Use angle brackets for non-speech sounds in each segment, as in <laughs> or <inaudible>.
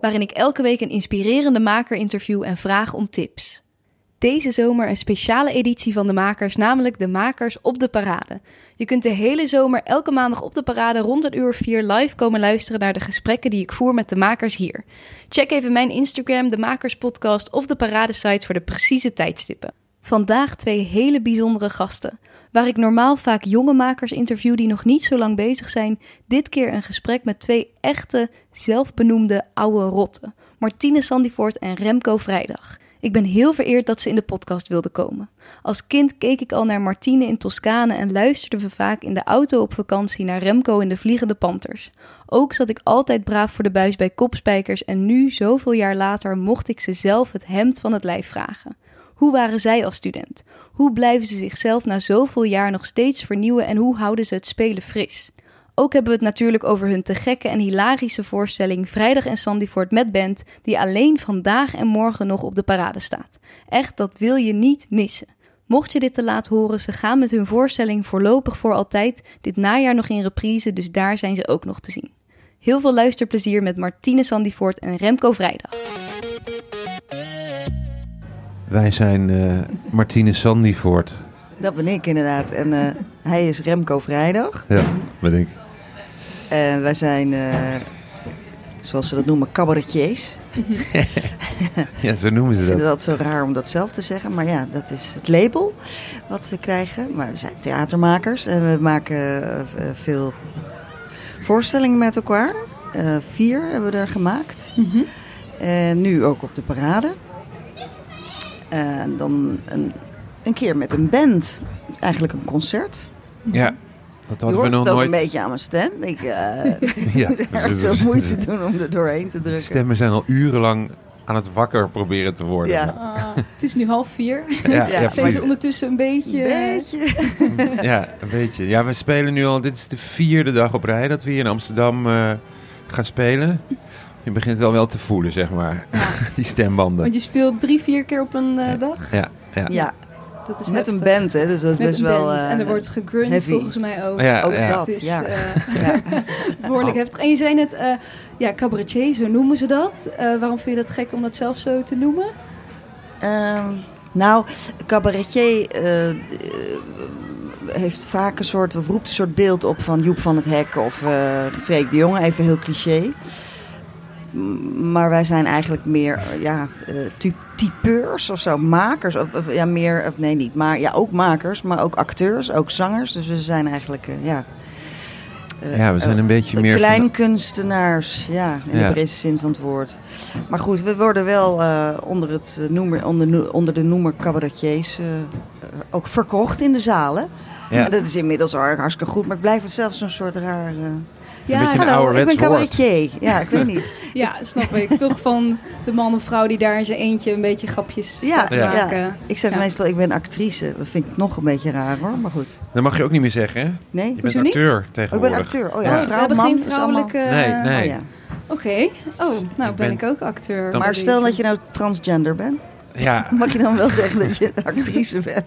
waarin ik elke week een inspirerende maker interview en vraag om tips. Deze zomer een speciale editie van de makers, namelijk de makers op de parade. Je kunt de hele zomer elke maandag op de parade rond een uur vier live komen luisteren naar de gesprekken die ik voer met de makers hier. Check even mijn Instagram, de Makers Podcast of de paradesite voor de precieze tijdstippen. Vandaag twee hele bijzondere gasten. Waar ik normaal vaak jonge makers interview die nog niet zo lang bezig zijn, dit keer een gesprek met twee echte, zelfbenoemde oude rotten. Martine Sandivoort en Remco Vrijdag. Ik ben heel vereerd dat ze in de podcast wilden komen. Als kind keek ik al naar Martine in Toscane en luisterden we vaak in de auto op vakantie naar Remco in de Vliegende Panthers. Ook zat ik altijd braaf voor de buis bij kopspijkers en nu, zoveel jaar later, mocht ik ze zelf het hemd van het lijf vragen. Hoe waren zij als student? Hoe blijven ze zichzelf na zoveel jaar nog steeds vernieuwen en hoe houden ze het spelen fris? Ook hebben we het natuurlijk over hun te gekke en hilarische voorstelling Vrijdag en Sandyford met band, die alleen vandaag en morgen nog op de parade staat. Echt, dat wil je niet missen. Mocht je dit te laat horen, ze gaan met hun voorstelling voorlopig voor altijd dit najaar nog in reprise, dus daar zijn ze ook nog te zien. Heel veel luisterplezier met Martine Sandyvoort en Remco Vrijdag. Wij zijn uh, Martine Sandyvoort. Dat ben ik inderdaad. En uh, hij is Remco Vrijdag. Ja, ben ik. En wij zijn, uh, zoals ze dat noemen, cabaretiers. <laughs> ja, zo noemen ze dat. Ik vind dat zo raar om dat zelf te zeggen. Maar ja, dat is het label wat we krijgen. Maar we zijn theatermakers en we maken veel voorstellingen met elkaar. vier hebben we er gemaakt. Mm -hmm. En nu ook op de parade. En dan een, een keer met een band. Eigenlijk een concert. Ja, dat hadden je we nog het ook nooit. een beetje aan mijn stem. Ik uh, <laughs> <laughs> ja, er veel moeite doen om er doorheen te drukken. Stemmen zijn al urenlang aan het wakker proberen te worden. Ja. Ah, het is nu half vier. <laughs> Ja, Ja, ja, Zijn ze ondertussen een beetje... Ja, een beetje. Ja, we spelen nu al... Dit is de vierde dag op rij dat we hier in Amsterdam uh, gaan spelen. Je begint al wel te voelen, zeg maar. Ja. <laughs> Die stembanden. Want je speelt drie, vier keer op een uh, dag? Ja, ja. Ja, Dat is met heftig. een band, hè, dus dat is Met best een wel... band. uh, en er wordt gegrunted heavy. volgens mij ook. Ja, ook ja. dat, Het is ja. uh, <laughs> ja. <laughs> behoorlijk heftig. En je zei net, uh, ja, cabaretier, zo noemen ze dat. Uh, waarom vind je dat gek om dat zelf zo te noemen? Um, nou, cabaretier uh, heeft vaak een soort, of roept een soort beeld op van Joep van het Hek of uh, Freek de Jonge, even heel cliché. Maar wij zijn eigenlijk meer ja, uh, typeurs of zo, makers. Of, of, ja, meer, of nee, niet, maar ja, ook makers, maar ook acteurs, ook zangers. Dus we zijn eigenlijk, uh, ja. Uh, ja, we zijn een beetje meer. Kleinkunstenaars, ja, in ja. de breedste zin van het woord. Maar goed, we worden wel onder, het noemer, onder, onder de noemer cabaretiers ook verkocht in de zalen. Ja. En dat is inmiddels hartstikke goed, maar ik blijf het zelfs zo'n soort raar. Ja, hallo, ik ben cabaretier. Ja, ik weet niet. <laughs> ja, snap ik. Toch van de man of vrouw die daar in zijn eentje een beetje grapjes ja, te maken. Ja. Ik zeg meestal, ik ben actrice. Dat vind ik nog een beetje raar hoor, maar goed. Dat mag je ook niet meer zeggen, hè? Nee? Je bent acteur niet? tegenwoordig. Oh, ik ben acteur. Oh ja, ja. vrouw, we hebben man, geen vrouwelijke... Allemaal... Nee, nee. Oh, ja. Oké. Okay. Oh, nou ben ik ook acteur. Maar stel dat je nou transgender bent. Ja. <laughs> Mag je dan wel zeggen dat je een actrice bent?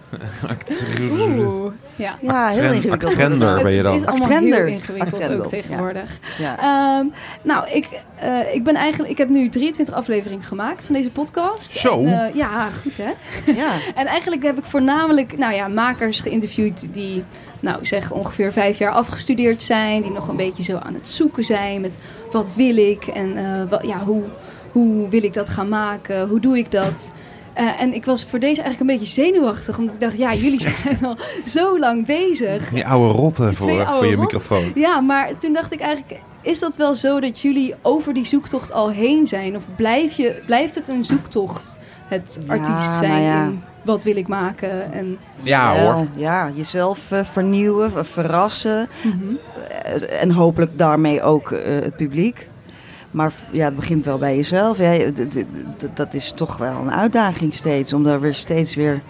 <laughs> Oeh, ja. Ja, heel ingewikkeld. Actrender ben je dan. Het is allemaal Actrender. heel ingewikkeld Actrendel, ook tegenwoordig. Ja. Ja. Um, nou, ik, uh, ik ben eigenlijk... Ik heb nu 23 afleveringen gemaakt van deze podcast. Zo? En, uh, ja, goed hè? Ja. <laughs> en eigenlijk heb ik voornamelijk nou ja, makers geïnterviewd die... Nou, zeg ongeveer vijf jaar afgestudeerd zijn. Die nog een beetje zo aan het zoeken zijn met wat wil ik en uh, wat, ja, hoe, hoe wil ik dat gaan maken? Hoe doe ik dat? Uh, en ik was voor deze eigenlijk een beetje zenuwachtig. Omdat ik dacht, ja, jullie <laughs> zijn al zo lang bezig. Die oude rotten voor, oude voor je rot. microfoon. Ja, maar toen dacht ik eigenlijk... Is dat wel zo dat jullie over die zoektocht al heen zijn? Of blijf je, blijft het een zoektocht, het Ja, artiest zijn nou ja. in wat wil ik maken? En, Ja hoor. Ja, jezelf uh, vernieuwen, verrassen. Mhm. Uh, en hopelijk daarmee ook uh, het publiek. Maar ja, het begint wel bij jezelf. Ja, dat is toch wel een uitdaging steeds. Om daar weer steeds weer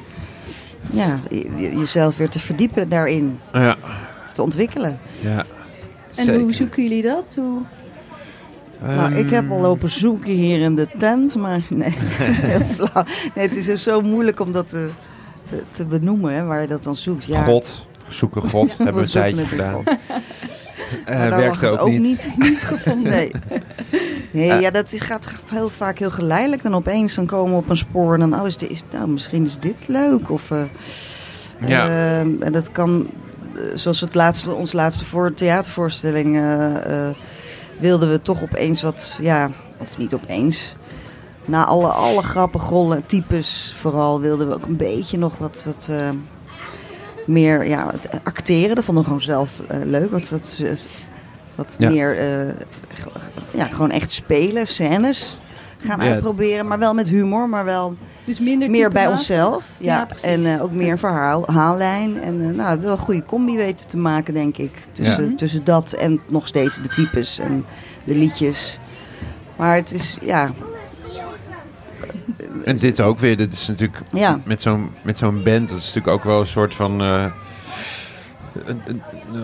ja, je- jezelf weer te verdiepen daarin. Ja, Te ontwikkelen. ja. En hoe zoeken jullie dat? Hoe... nou, ik heb al Ehm, lopen zoeken hier in de tent. Maar <laughs> nee, heel flauw. Nee, het is dus zo moeilijk om dat te, te, te benoemen. Hè, waar je dat dan zoekt. Ja, God, zoeken God, <laughs> hebben we een tijdje gedaan. Werkte lag het ook, niet. niet gevonden. Nee, <laughs> nee Eh. ja, dat is, gaat heel vaak heel geleidelijk. Dan opeens dan komen we op een spoor en dan, oh, is dit, is, nou, misschien is dit leuk. Of, eh, Ja. en dat kan, zoals het laatste, ons laatste voor theatervoorstelling, wilden we toch opeens wat, ja, of niet opeens. Na alle, alle grappen, rollen, types vooral, wilden we ook een beetje nog wat, wat meer ja, het acteren. Dat vonden we gewoon zelf eh, leuk. Wat, wat, wat Ja. meer, eh, ja, gewoon echt spelen, scènes gaan Ja. uitproberen. Maar wel met humor, maar wel Dus minder meer bij onszelf. Ja, en eh, ook meer verhaal, haallijn. En nou, wel een goede combi weten te maken, denk ik. Tussen, Ja. tussen dat en nog steeds de types en de liedjes. Maar het is, ja... En dit ook weer, dit is natuurlijk Ja. met zo'n met zo'n band, dat is natuurlijk ook wel een soort van. eh,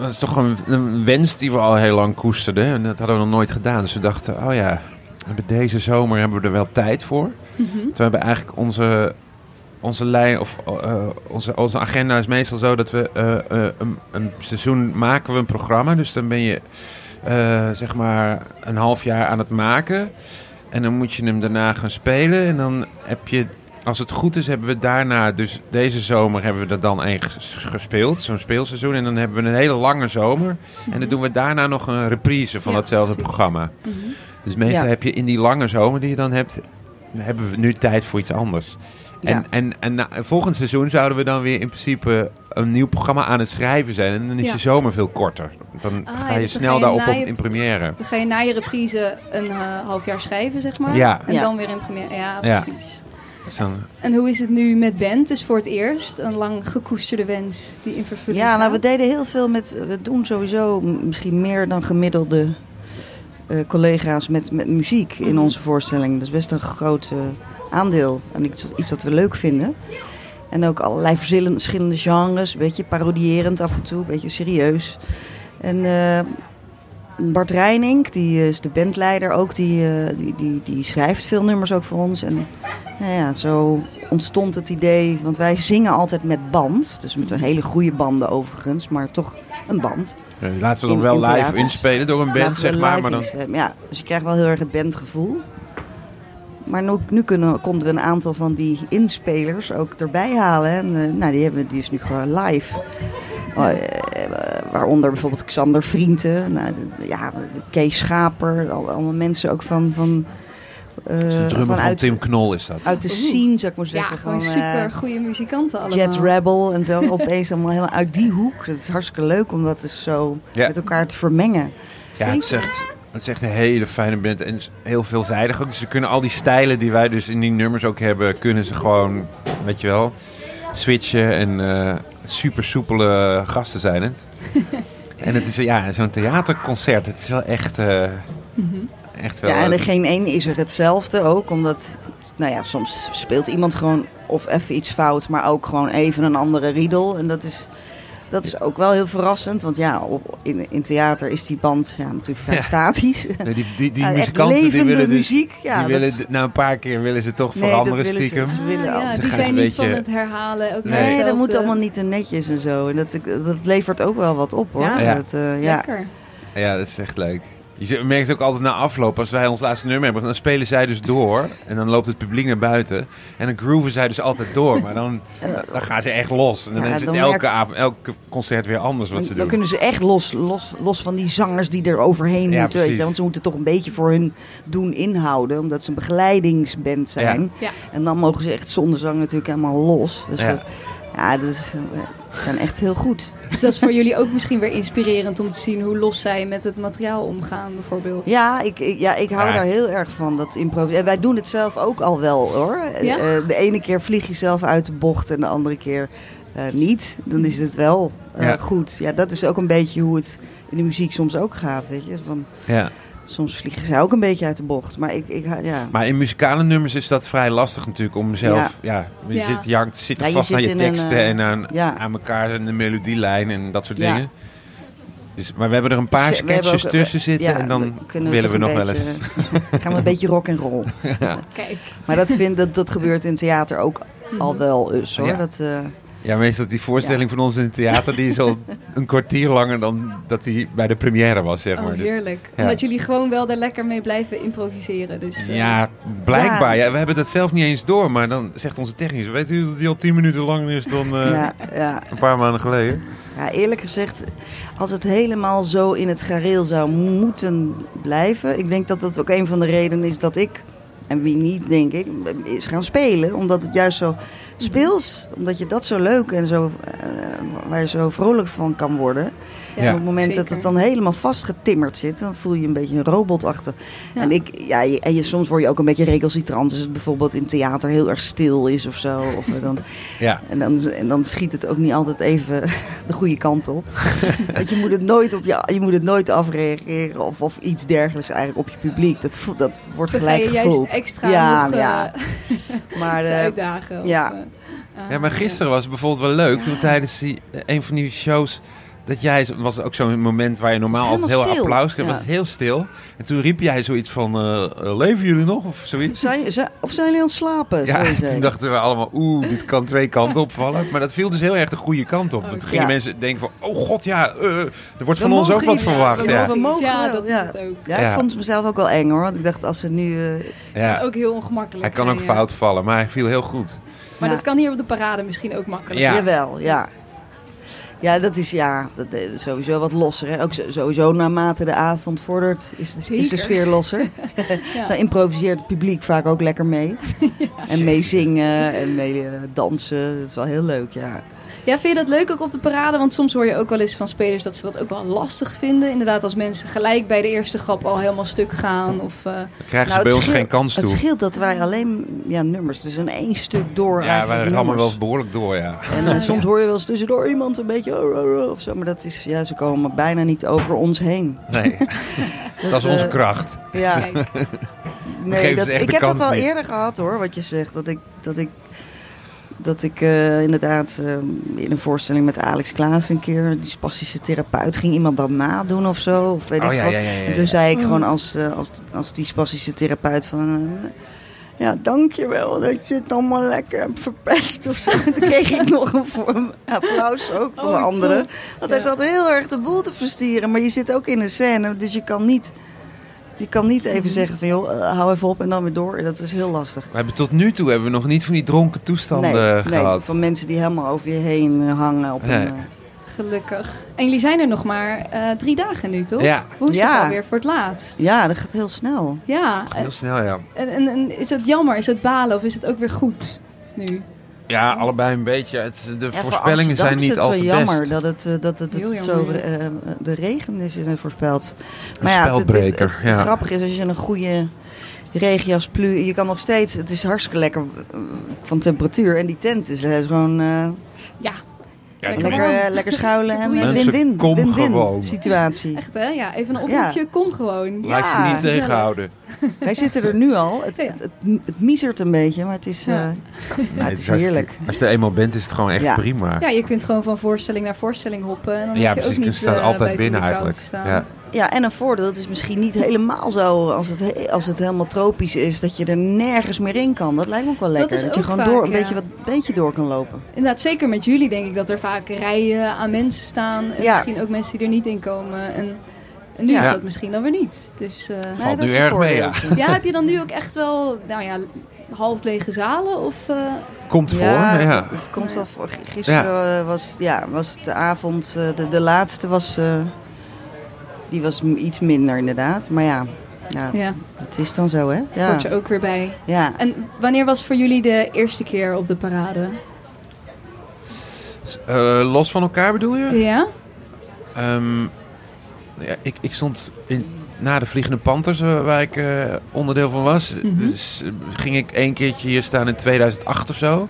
dat is toch een, een wens die we al heel lang koesterden. En dat hadden we nog nooit gedaan. Dus we dachten, oh ja, we deze zomer hebben we er wel tijd voor. Mhm. Toen hebben we eigenlijk onze, onze lijn, of eh, onze, onze agenda is meestal zo dat we eh, een, een seizoen maken we een programma. Dus dan ben je zeg maar een half jaar aan het maken. En dan moet je hem daarna gaan spelen. En dan heb je, als het goed is, hebben we daarna, dus deze zomer hebben we er dan één ges- gespeeld, zo'n speelseizoen. En dan hebben we een hele lange zomer. En dan doen we daarna nog een reprise van datzelfde programma. Mhm. Dus meestal Ja. heb je in die lange zomer die je dan hebt, hebben we nu tijd voor iets anders. En, en, en na, volgend seizoen zouden we dan weer in principe een nieuw programma aan het schrijven zijn. En dan is Ja. je zomer veel korter. Dan Ah, ga je dus snel ga je daarop je- in première. Dan ga je na je reprise een eh, half jaar schrijven, zeg maar. Ja. En Ja. dan weer in première. Ja, precies. Dan, En hoe is het nu met band? Dus voor het eerst een lang gekoesterde wens die in vervulling Ja, nou, gaat? we deden heel veel met. We doen sowieso misschien meer dan gemiddelde eh, collega's met, met muziek in Mhm. onze voorstelling. Dat is best een groot eh, aandeel. En iets, iets dat we leuk vinden. En ook allerlei verschillende, genres. Een beetje parodierend af en toe, een beetje serieus. En eh, Bart Reining, die is de bandleider ook, die, eh, die, die, die schrijft veel nummers ook voor ons. En nou ja, zo ontstond het idee, want wij zingen altijd met band. Dus met een hele goede banden overigens, maar toch een band. laten we dan wel in live theaters. inspelen door een band, zeg maar. maar dan, instellen. Ja, dus je krijgt wel heel erg het bandgevoel. Maar nu, nu kunnen, konden we een aantal van die inspelers ook erbij halen. En, eh, nou, die hebben die is nu gewoon live. Oh, eh, waaronder bijvoorbeeld Xander Vrienden, nou, de- de- ja, de Kees Schaper, al- allemaal mensen ook van, van, eh, de drummer van vanuit, Tim Knol is dat. uit de scene, zou ik maar ja, zeggen. gewoon van, super eh, goede muzikanten allemaal. Jet Rebel en zo. <laughs> Opeens allemaal helemaal uit die hoek. Dat is hartstikke leuk om dat dus zo Ja. met elkaar te vermengen. Ja, het echt, het is echt een hele fijne band en heel veelzijdig ook. Dus ze kunnen al die stijlen die wij dus in die nummers ook hebben, kunnen ze gewoon, weet je wel, switchen. En eh, super soepele gasten zijn het. <laughs> en het is ja, zo'n theaterconcert. Het is wel echt, eh, Mhm. echt wel... Ja, en eh, er geen één is er hetzelfde ook. Omdat, nou ja, soms speelt iemand gewoon of even iets fout, maar ook gewoon even een andere riedel. En dat is, dat is ook wel heel verrassend. Want ja, op, in, in theater is die band ja, natuurlijk vrij Ja. statisch. nee, die die, die <laughs> Ja, muzikanten die willen dus... muziek. Ja, die willen, na een paar keer willen ze toch Nee, dat veranderen ze. stiekem. Ze willen Ah, ja, Ze die zijn niet van het herhalen. Ook Nee. Nee, dat moet allemaal niet te netjes en zo. En dat, dat levert ook wel wat op hoor. Ja. Ja. Dat, eh, ja. Lekker. Ja, dat is echt leuk. Je merkt ook altijd na afloop, als wij ons laatste nummer hebben, dan spelen zij dus door. En dan loopt het publiek naar buiten. En dan grooven zij dus altijd door. Maar dan, <laughs> dan gaan ze echt los. En dan Ja, is het dan elke, merk- avond, elke concert weer anders wat ze Dan, doen. dan kunnen ze echt los, los, los van die zangers die er overheen Ja, moeten. Weet want ze moeten toch een beetje voor hun doen inhouden. Omdat ze een begeleidingsband zijn. Ja. En dan mogen ze echt zonder zang natuurlijk helemaal los. Dus Ja. dat, ja, dat is, ze zijn echt heel goed. Dus dat is voor jullie ook misschien weer inspirerend om te zien hoe los zij met het materiaal omgaan, bijvoorbeeld. Ja, ik, ik- ja, ik hou Ja. daar heel erg van, dat improviseren. En wij doen het zelf ook al wel hoor. Ja? Eh, de ene keer vlieg je zelf uit de bocht en de andere keer eh, niet. Dan is het wel eh, Ja. goed. Ja, dat is ook een beetje hoe het in de muziek soms ook gaat, weet je. Van, Ja. Soms vliegen zij ook een beetje uit de bocht. Maar ik, ik ha- ja. Maar in muzikale nummers is dat vrij lastig natuurlijk om zelf... Ja, je Ja. zit, je hangt, zit Ja, je vast aan je een, teksten eh, en aan, ja. aan elkaar en de melodielijn en dat soort Ja. dingen. Dus, maar we hebben er een paar Dus, eh, sketches ook- tussen zitten ja, en dan willen we nog wel eens... <laughs> gaan we een beetje rock en roll. <laughs> Kijk. Maar dat, vind, dat, dat gebeurt in theater ook al wel eens hoor. Ja. Dat, eh, Ja, meestal die voorstelling van ons in het theater, die is al <laughs> een kwartier langer dan dat die bij de première was, zeg maar. Oh, heerlijk. Ja. Omdat jullie gewoon wel daar lekker mee blijven improviseren. Dus, eh, Ja, blijkbaar. Ja. we hebben dat zelf niet eens door, maar dan zegt onze technicus, weet u dat die al tien minuten langer is dan eh, een paar maanden geleden? ja, eerlijk gezegd, als het helemaal zo in het gareel zou moeten blijven. Ik denk dat dat ook een van de redenen is dat ik, en wie niet denk ik, is gaan spelen. Omdat het juist zo speels, omdat je dat zo leuk en zo, eh, waar je zo vrolijk van kan worden. Ja, en op het moment dat het dan helemaal vastgetimmerd zit, dan voel je je een beetje een robot achter. Ja. En, ik, ja, je- en je, soms word je ook een beetje recalcitrant als het bijvoorbeeld in theater heel erg stil is of zo. Of eh, dan, <laughs> Ja. en, dan, en dan schiet het ook niet altijd even <laughs> de goede kant op. <laughs> Want je moet het nooit, op je, je moet het nooit afreageren of, of iets dergelijks eigenlijk op je publiek. Dat, voelt- dat wordt Dan gelijk je juist gevoeld. extra ja, nog, ja. Maar uitdagen. of, ja. ah, Ja, maar gisteren was het bijvoorbeeld wel leuk, toen tijdens die, eh, een van die shows, dat jij, was ook zo'n moment waar je normaal altijd heel stil. applaus kreeg, Ja. was het heel stil. En toen riep jij zoiets van, eh, eh, leven jullie nog, of zoiets? Zijn, zijn- of zijn jullie aan het slapen? Ja, <laughs> toen dachten we allemaal, oeh, dit kan twee kanten opvallen. Maar dat viel dus heel erg de goede kant op. Want toen Oké. gingen Ja. mensen denken van, oh god, ja, eh, er wordt We van ons ook wat verwacht. We Ja, mogen- mogen ja, dat ja. is het ook. Ja, Ja. ik vond het mezelf ook wel eng hoor. Want ik dacht, als ze nu... eh, ja. Ook heel ongemakkelijk Hij kan ook zijn, ja. fout vallen, maar hij viel heel goed. Maar Ja. dat kan hier op de parade misschien ook makkelijk. Ja. Jawel, ja. Ja, dat is ja, dat is sowieso wat losser. Hè? Ook sowieso naarmate de avond vordert is de, is de Zeker. sfeer losser. <laughs> Ja. Dan improviseert het publiek vaak ook lekker mee. <laughs> en mee zingen en mee eh, dansen. Dat is wel heel leuk, ja. Ja, vind je dat leuk ook op de parade? Want soms hoor je ook wel eens van spelers dat ze dat ook wel lastig vinden. Inderdaad, als mensen gelijk bij de eerste grap al helemaal stuk gaan. Of, eh, Dan krijgen Nou, ze bij het ons scheelt- geen kans Het toe. scheelt dat wij alleen ja, nummers, dus in één stuk door Ja, wij rammen wel behoorlijk door, ja. En eh, <laughs> soms hoor je wel eens tussendoor iemand een beetje oh, oh, oh, of zo. Maar dat is, ja, ze komen bijna niet over ons heen. Nee, <laughs> dat is onze eh, kracht. Ja. <laughs> Nee, dat, ik heb dat wel niet. eerder gehad hoor, wat je zegt. Dat ik, dat ik, dat ik eh, inderdaad eh, in een voorstelling met Alex Klaas een keer, die spastische therapeut, ging iemand dan nadoen of zo. Of weet Oh ik ja, ja, ja. ja, En toen ja. zei ik gewoon als, als, als die spastische therapeut van... ja, dankjewel dat je het allemaal lekker hebt verpest of zo. <laughs> Toen kreeg ik nog een, applaus ook van de Oh, anderen. top. Want hij Ja. zat heel erg de boel te verstieren. Maar je zit ook in een scène, dus je kan niet... Je kan niet even Mhm. zeggen van, joh, eh, hou even op en dan weer door. Dat is heel lastig. We hebben tot nu toe hebben we nog niet van die dronken toestanden nee, nee, gehad. van mensen die helemaal over je heen hangen. Op Nee. een, eh, Gelukkig. En jullie zijn er nog maar eh, drie dagen nu, toch? Ja. Woensdag Ja. alweer voor het laatst. ja, dat gaat heel snel. Ja. Heel snel, ja. En, en, en is het jammer? Is het balen? Of is het ook weer goed nu? Ja, allebei een beetje. Het, de Ja, voorspellingen zijn is niet het wel altijd jammer best. dat het, eh, dat het, het zo eh, de regen is eh, voorspeld. Een Maar ja, het, het, het, het, grappige is als je een goede regenjas plu, je kan nog steeds. Het is hartstikke lekker van temperatuur en die tent is gewoon eh, Ja, Ja, Lekker lekker, eh, lekker schuilen en Mensen, win-win, kom win-win gewoon. situatie. echt hè? Ja, even een oproepje. Kom gewoon. Laat je Ja, niet tegenhouden. <laughs> Wij zitten er nu al. Het, Ja. het, het, het miezert een beetje, maar het is, eh, Ja. ja, Nee, het is hartstikke- heerlijk. Als je er eenmaal bent, is het gewoon echt Ja. prima. Ja, je kunt gewoon van voorstelling naar voorstelling hoppen. En dan Ja, je precies. ook Je niet staat eh, altijd binnen eigenlijk. staan. Ja. Ja, en een voordeel, het is misschien niet helemaal zo als het, he- als het helemaal tropisch is, dat je er nergens meer in kan. Dat lijkt me ook wel lekker. is je ook gewoon vaak, door, een ja. beetje, wat, beetje door kan lopen. Inderdaad, zeker met jullie denk ik dat er vaak rijen aan mensen staan. En Ja. misschien ook mensen die er niet in komen. En, en nu Ja. is dat misschien dan weer niet. Dus eh, Nee, dat nu erg mee, ja. ja, heb je dan nu ook echt wel, nou ja, half lege zalen? Of, eh, Komt voor, Ja, ja. het komt Ja. wel voor. Gisteren was, ja, was de avond, eh, de, de laatste was, eh, die was iets minder inderdaad. Maar ja, ja, ja, het is dan zo hè. Ja, hoort er ook weer bij. ja. En wanneer was voor jullie de eerste keer op de parade? Eh, los van elkaar bedoel je? Ja? Ehm, ja, ik, ik stond in, na de Vliegende Panthers, eh, waar ik eh, onderdeel van was. Mhm. Dus eh, ging ik één keertje hier staan in 2008 of zo.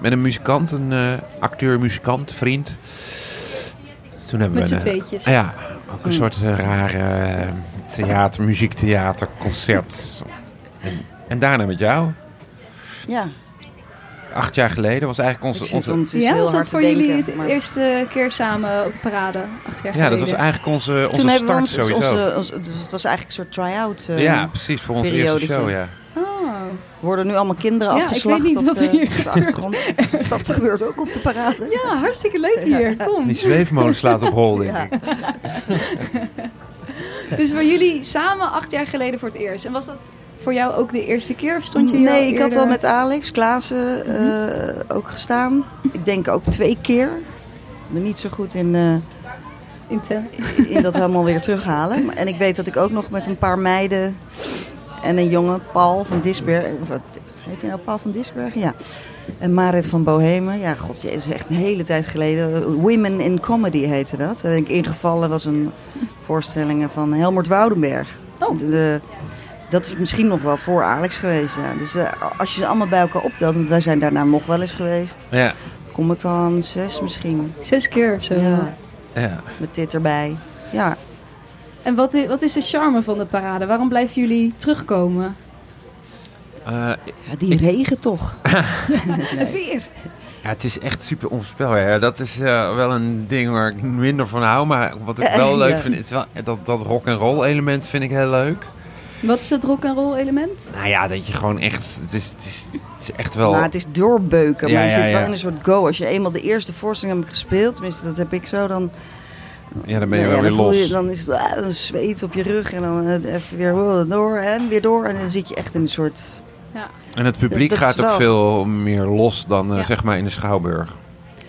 Met een muzikant, een eh, acteur, muzikant, vriend. Toen hebben Met we z'n een, tweetjes. Ja, Ook een Mm. soort rare theater, muziektheater, concert. En, en daarna met jou. Ja, Acht jaar geleden was eigenlijk ik onze... onze Ja, heel was dat voor jullie maar- eerste keer samen op de parade, acht jaar ja, dat geleden? was eigenlijk onze, onze Toen hebben we start ons, sowieso. onze, dus het was eigenlijk een soort try-out. eh, ja, precies, voor onze eerste show, ja. Oh, Worden nu allemaal kinderen Ja, ik afgeslacht weet niet op wat de, er hier de achtergrond. Dat <laughs> gebeurt ook op de parade. ja, hartstikke leuk hier. Kom. Die zweefmolen slaat op hol, denk Ja. ik. <laughs> Dus voor jullie samen acht jaar geleden voor het eerst. En was dat voor jou ook de eerste keer? Of stond je Nee, ik had al met Alex Klaassen eh, ook gestaan. Ik denk ook twee keer. Ben niet zo goed in, eh, In in dat helemaal weer terughalen. Maar- <laughs> En ik weet dat ik ook nog met een paar meiden en een jongen, Paul van Disberg. Of wat heet hij nou, Paul van Disberg? Ja. En Marit van Bohemen. Ja, god, je is echt een hele tijd geleden. Women in Comedy heette dat. Daar ben ik ingevallen. was een voorstelling van Helmut Woudenberg. Oh. De- de- dat is misschien nog wel voor Alex geweest. Ja. Dus eh, als je ze allemaal bij elkaar optelt, want wij zijn daarna nog wel eens geweest, Ja, kom ik wel aan zes misschien. Zes keer of zo. Ja, ja. met dit erbij. Ja, En wat is, wat is de charme van de parade? Waarom blijven jullie terugkomen? Eh, ja die regen toch. <laughs> Het weer. ja, het is echt super onvoorspelbaar. Ja, dat is eh, wel een ding waar ik minder van hou. Maar wat ik <laughs> wel leuk ja. vind, is wel, dat, dat rock and roll element vind ik heel leuk. Wat is het rock and roll element? Nou ja, dat je gewoon echt... Het is, het is, het is echt wel... Maar het is doorbeuken. Ja, maar je ja, zit wel in een soort go. Als je eenmaal de eerste voorstelling hebt gespeeld, tenminste dat heb ik zo, dan, ja, dan ben je nou wel ja, weer los. je, dan is het ah, een zweet op je rug en dan eh, even weer oh, door en weer door. En dan zit je echt in een soort... Ja. En het publiek Dat gaat ook veel meer los dan eh, zeg maar in de Schouwburg.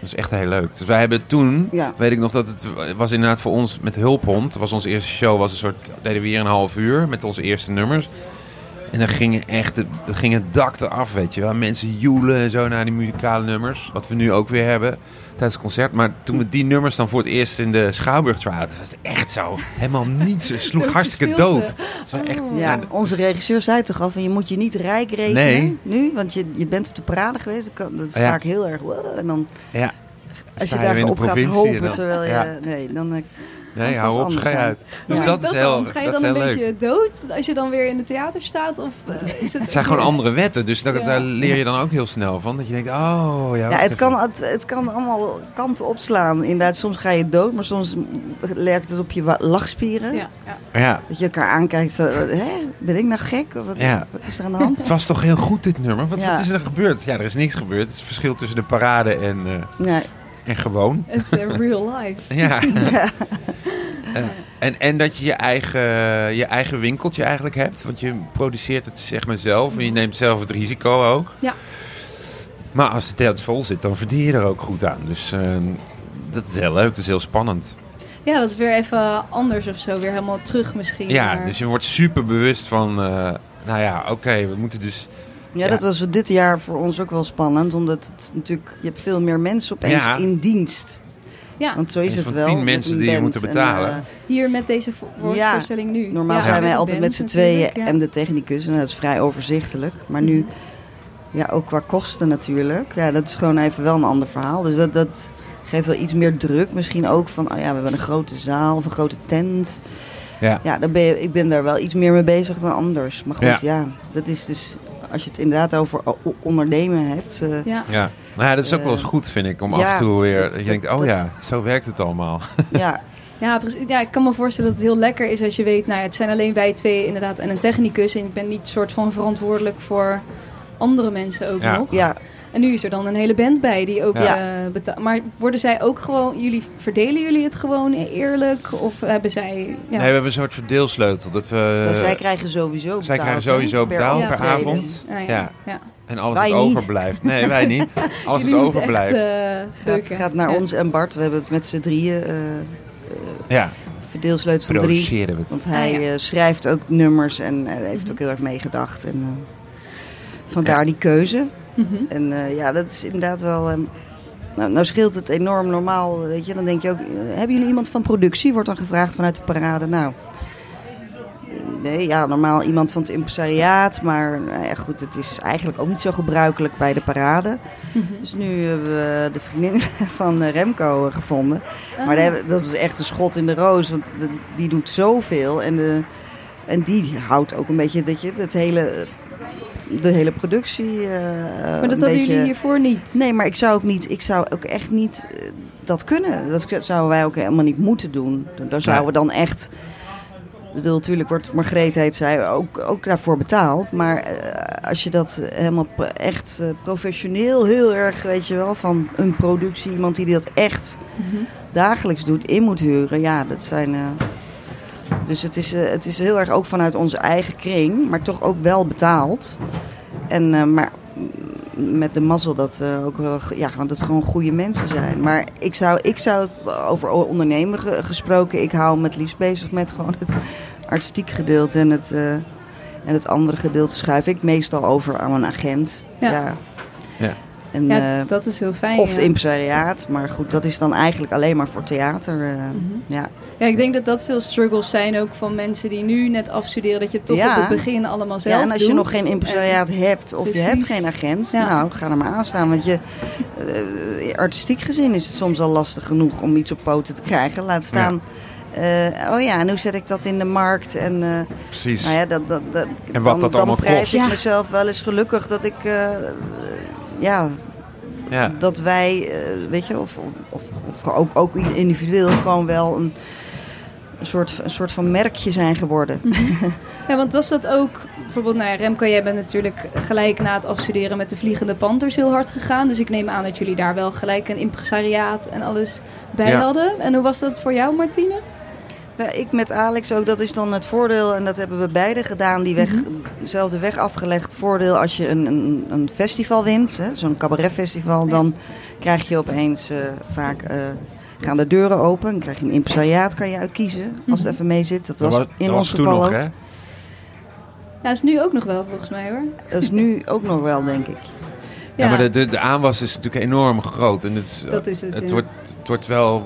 Dat is echt heel leuk. Dus wij hebben toen, Ja. weet ik nog dat het was inderdaad voor ons met Hulphond. was onze eerste show, was een soort, deden we hier een half uur met onze eerste nummers. En dan ging echt, het, dan ging het dak eraf, weet je wel. Mensen joelen en zo naar die muzikale nummers. Wat we nu ook weer hebben tijdens het concert. Maar toen we die nummers dan voor het eerst in de Schouwburg traden, was het echt zo. Helemaal niets. Het sloeg hartstikke stilte. dood. Het was echt. Ja, onze regisseur zei toch al van je moet je niet rijk rekenen Nee. nu, want je, je bent op de parade geweest. Dat, is Ja. vaak heel erg. En dan ja. Als je Sta weer daar in de op gaat hopen dan- terwijl je ja. nee, dan Nee, het hou op, anders schei uit. Dus is dat, is heel, dan? Ga je dat dan heel een leuk. beetje dood als je dan weer in het theater staat? Of eh, <laughs> is het Het zijn gewoon andere wetten, dus daar, Ja. daar leer je dan ook heel snel van. Dat je denkt, oh ja. Ja, het kan, het, het kan allemaal kanten opslaan. Inderdaad, soms ga je dood, maar soms lerkt het op je lachspieren. Ja, ja. Ja, Dat je elkaar aankijkt van, eh, hè, ben ik nou gek? Of wat, Ja. wat is er aan de hand? het was toch heel goed dit nummer. Wat, Ja. wat is er gebeurd? Ja, er is niks gebeurd. Het is het verschil tussen de parade en, eh, Nee. En gewoon. Het is real life. <laughs> <laughs> Ja. Eh, en, en dat je je eigen, je eigen winkeltje eigenlijk hebt. Want je produceert het zeg maar zelf. En je neemt zelf het risico ook. Ja. Maar als het theater vol zit, dan verdien je er ook goed aan. Dus eh, dat is heel leuk. Dat is heel spannend. Ja, dat is weer even anders of zo. Weer helemaal terug misschien. Ja, maar- dus je wordt super bewust van... eh, nou ja, oké, we moeten dus... Ja, Ja. dat was dit jaar voor ons ook wel spannend. Omdat het natuurlijk, je hebt veel meer mensen opeens Ja. in dienst. ja, Want zo is het van wel. tien mensen die je moeten En, betalen. eh, hier met deze vo- voor- Ja, voorstelling nu. normaal Ja, zijn wij altijd met z'n tweeën en de technicus. En dat is vrij overzichtelijk. Maar nu, ja, ook qua kosten natuurlijk. Ja, dat is gewoon even wel een ander verhaal. Dus dat, dat geeft wel iets meer druk. Misschien ook van, oh ja, we hebben een grote zaal of een grote tent. Ja. Ja, dan ben je, ik ben daar wel iets meer mee bezig dan anders. Maar goed, Ja. ja, dat is dus... Als je het inderdaad over o- ondernemen hebt... eh, Ja. Ja, nou ja, dat is ook wel eens Eh, goed, vind ik. Om ja, af en toe weer... dat- Dat je denkt, oh dat- ja, zo werkt het allemaal. <laughs> ja, Ja, precies. ja, ik kan me voorstellen dat het heel lekker is als je weet, nou ja, het zijn alleen wij twee inderdaad en een technicus. En ik ben niet soort van verantwoordelijk voor andere mensen ook Ja. nog. ja, En nu is er dan een hele band bij die ook Ja. eh, betaalt. Maar worden zij ook gewoon, jullie verdelen jullie het gewoon eerlijk? Of hebben zij. Ja. Nee, we hebben een soort verdeelsleutel. Dat we, dus zij krijgen sowieso betaald. zij krijgen sowieso betaald Ja, per avond. Ja. Ja. Ja. En alles Wij wat niet. overblijft. Nee, wij <laughs> niet. Alles wat overblijft. Echt, eh, gaat, naar Ja. ons en Bart. We hebben het met z'n drieën uh, Ja, verdeelsleutel van drie. produceren we het. Want hij Ah, ja. eh, schrijft ook nummers en eh, heeft Mhm. ook heel erg meegedacht. En, eh, vandaar die keuze. Mhm. En eh, ja, dat is inderdaad wel... ehm, nou, nou scheelt het enorm normaal, weet je. Dan denk je ook, eh, hebben jullie iemand van productie? Wordt dan gevraagd vanuit de parade. Nou, nee, ja, normaal iemand van het impresariaat. Maar nou ja, goed, het is eigenlijk ook niet zo gebruikelijk bij de parade. Dus nu hebben we de vriendin <laughs> van eh, Remco gevonden. Maar Ah. daar- dat is echt een schot in de roos, want die doet zoveel. En, de, en die houdt ook een beetje dat je, het hele, de hele productie. eh, maar dat hadden beetje... jullie hiervoor niet. Nee, maar ik zou ook niet, ik zou ook echt niet eh, dat kunnen. Dat zouden wij ook helemaal niet moeten doen. Daar zouden we dan echt. Ik bedoel, natuurlijk wordt Margreet heet zij ook, ook daarvoor betaald. Maar eh, als je dat helemaal echt professioneel, heel erg, weet je wel, van een productie, iemand die dat echt Mhm. dagelijks doet, in moet huren. Ja, dat zijn. eh, dus het is, eh, het is heel erg ook vanuit onze eigen kring, maar toch ook wel betaald. En, eh, maar met de mazzel dat, eh, ook, wel ja, gewoon dat het gewoon goede mensen zijn. Maar ik zou, ik zou over ondernemen ge- gesproken, ik hou me het liefst bezig met gewoon het artistiek gedeelte en het, eh, en het andere gedeelte schuif ik meestal over aan een agent. Ja. Ja. Ja. En, Ja, eh, dat is heel fijn. of het ja. impresariaat, maar goed, dat is dan eigenlijk alleen maar voor theater. eh, Mhm. ja. Ja, ik denk dat dat veel struggles zijn ook van mensen die nu net afstuderen. Dat je het toch Ja. op het begin allemaal zelf ja, en als je nog geen impresariaat hebt of je hebt geen agent, Ja. nou, ga er maar aan staan. Want je, eh, artistiek gezien is het soms al lastig genoeg om iets op poten te krijgen. Laat staan, eh, oh ja, en hoe zet ik dat in de markt? En, eh, Precies. nou ja, dat, dat, dat, En wat dan, dat dan allemaal prijs kost. ik Ja. mezelf wel eens gelukkig dat ik, ja, ja. dat wij, eh, weet je, of, of, of ook, ook individueel gewoon wel een, een, soort, een soort van merkje zijn geworden. <laughs> Ja, want was dat ook, bijvoorbeeld, nou ja, Remco, jij bent natuurlijk gelijk na het afstuderen met de Vliegende Panthers heel hard gegaan. Dus ik neem aan dat jullie daar wel gelijk een impresariaat en alles bij Ja. hadden. En hoe was dat voor jou, Martine? Ja, ik met Alex ook, dat is dan het voordeel, en dat hebben we beide gedaan, die weg, Mhm. dezelfde weg afgelegd. Voordeel als je een, een, een festival wint, hè, zo'n cabaretfestival, Ja. dan krijg je opeens eh, vaak, eh, gaan de deuren open, dan krijg je een impresariaat, kan je uitkiezen, als het Mhm. even mee zit. Dat Dat was, in dat ons was geval nog, ook. hè? Ja, is nu ook nog wel volgens mij hoor. Dat is nu ook nog wel, denk ik. Ja, maar de, de, de aanwas is natuurlijk enorm groot. En het, is, Dat is het, Het, ja. wordt, het wordt wel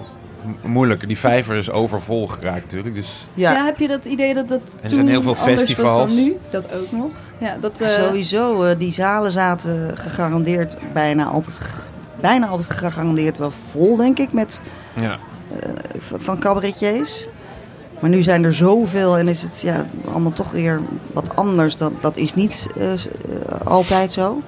moeilijk. Die vijver is overvol geraakt natuurlijk. Dus Ja, Ja. heb je dat idee dat dat er toen zijn heel veel anders was festivals. dan nu? Dat ook nog. Ja, dat, eh, sowieso. eh, die zalen zaten gegarandeerd bijna altijd, bijna altijd gegarandeerd wel vol, denk ik, met ja. v- van cabaretiers. Maar nu zijn er zoveel en is het ja, allemaal toch weer wat anders. Dat, dat is niet eh, eh, altijd zo.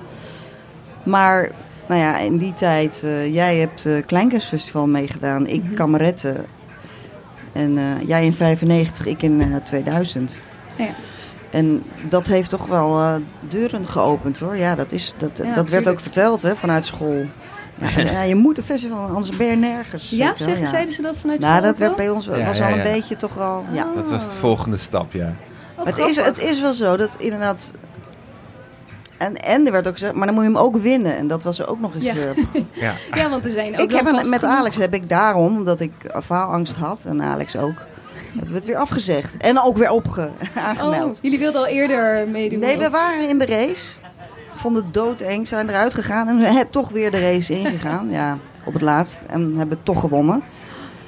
Maar nou ja, in die tijd, eh, jij hebt het Kleinkunstfestival meegedaan, ik Mhm. kameretten. En eh, jij in 95, ik in eh, 2000. Ja. En dat heeft toch wel eh, deuren geopend hoor. Ja, dat, is, dat, Ja, dat werd ook verteld hè, vanuit school. Ja, <laughs> ja, je moet een festival, anders ben je nergens. ja, zeg, zeiden ze dat vanuit nou, school dat ook werd bij ons wel- Ja, was ja, al een beetje toch al. Ja. Dat was de volgende stap, ja. Oh, het, is, het is wel zo dat inderdaad. En, en er werd ook gezegd, maar dan moet je hem ook winnen. En dat was er ook nog eens. Ja. eh, <laughs> ja. Ja, want er zijn ook ik heb met genoeg- Alex heb ik daarom, omdat ik faalangst had, en Alex ook, hebben we het weer afgezegd. En ook weer opge <laughs> aangemeld. Oh, jullie wilden al eerder meedoen? nee, we waren in de race. Vonden het doodeng, zijn eruit gegaan en we hebben toch weer de race ingegaan. Ja, op het laatst. En hebben toch gewonnen.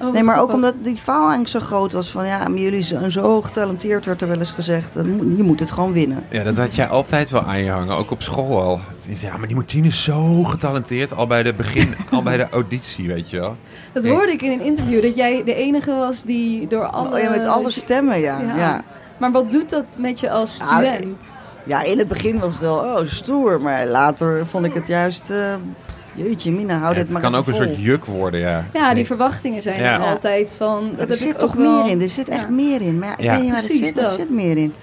Oh, Nee, maar ook omdat die faalangst zo groot was van ja, maar jullie zijn zo getalenteerd, werd er wel eens gezegd. Moet- Je moet het gewoon winnen. ja, dat had jij altijd wel aan je hangen. Ook op school al. Die zei, Ja, maar die Martine is zo getalenteerd. Al bij de begin, <laughs> al bij de auditie, weet je wel. Dat hoorde ik in een interview, dat jij de enige was die door alle... Oh ja, met alle stemmen, ja. Ja. Ja. ja. Maar wat doet dat met je als Nou, student? in het begin was het wel oh, stoer, maar later vond ik het juist, eh, jeetje mina, hou Ja, dit het maar kan even ook een soort juk worden, ja. Ja, die verwachtingen zijn Ja. er altijd van... Dat er heb zit ik toch ook wel... meer in, er zit echt Ja. meer in. Maar ja, ik Ja. weet niet waar het Precies zit, er dat. zit meer in.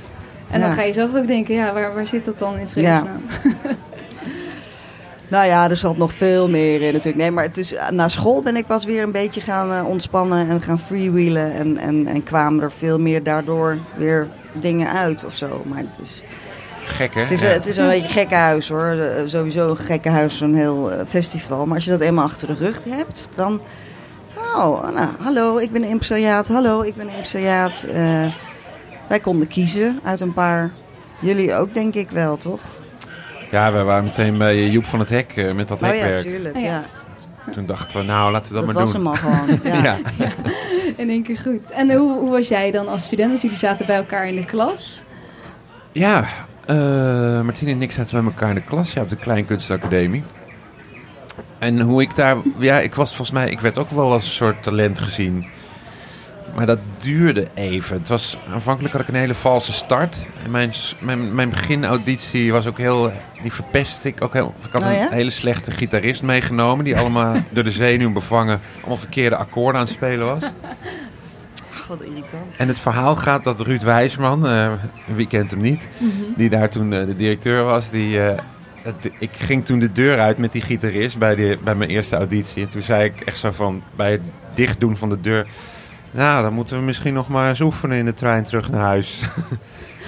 En dan ga je zelf ook denken, ja, waar, waar zit dat dan in vredesnaam? <laughs> Nou ja, er zat nog veel meer in natuurlijk. Nee, maar het is, na school ben ik pas weer een beetje gaan eh, ontspannen en gaan freewheelen. En, en, en kwamen er veel meer daardoor weer dingen uit of zo. Maar het is, Gek, hè? het is, Ja. het is een beetje een gekke huis hoor. Eh, sowieso een gekke huis, zo'n heel eh, festival. Maar als je dat eenmaal achter de rug hebt, dan... Oh, nou, hallo, ik ben impresariaat. Hallo, ik ben impresariaat. Eh, wij konden kiezen uit een paar... Jullie ook, denk ik wel, toch? Ja, we waren meteen bij Joep van het Hek met dat Oh ja, hekwerk. tuurlijk. Oh ja. ja. toen dachten we, nou, laten we dat, Dat, maar was doen. hem al gewoon. <laughs> Ja. ja. <laughs> In één keer goed. En hoe, hoe was jij dan als student? Want jullie zaten bij elkaar in de klas. Ja, Martine en ik zaten bij elkaar in de klas ja, op de Kleinkunstacademie. En hoe ik daar... Ja, ik was volgens mij... Ik werd ook wel als een soort talent gezien. Maar dat duurde even. Het was, aanvankelijk had ik een hele valse start. En mijn, mijn, mijn beginauditie was ook heel... Die verpest ik ook heel... Ik had Oh ja? een hele slechte gitarist meegenomen... die allemaal door de zenuw bevangen... allemaal verkeerde akkoorden aan het spelen was. <laughs> Wat irritant. En het verhaal gaat dat Ruud Wijsman, eh, wie kent hem niet, die daar toen eh, de directeur was, die, eh, het- ik ging toen de deur uit met die gitarist bij, die, bij mijn eerste auditie. En toen zei ik echt zo van, bij het dichtdoen van de deur, nou dan moeten we misschien nog maar eens oefenen in de trein terug naar huis. <laughs>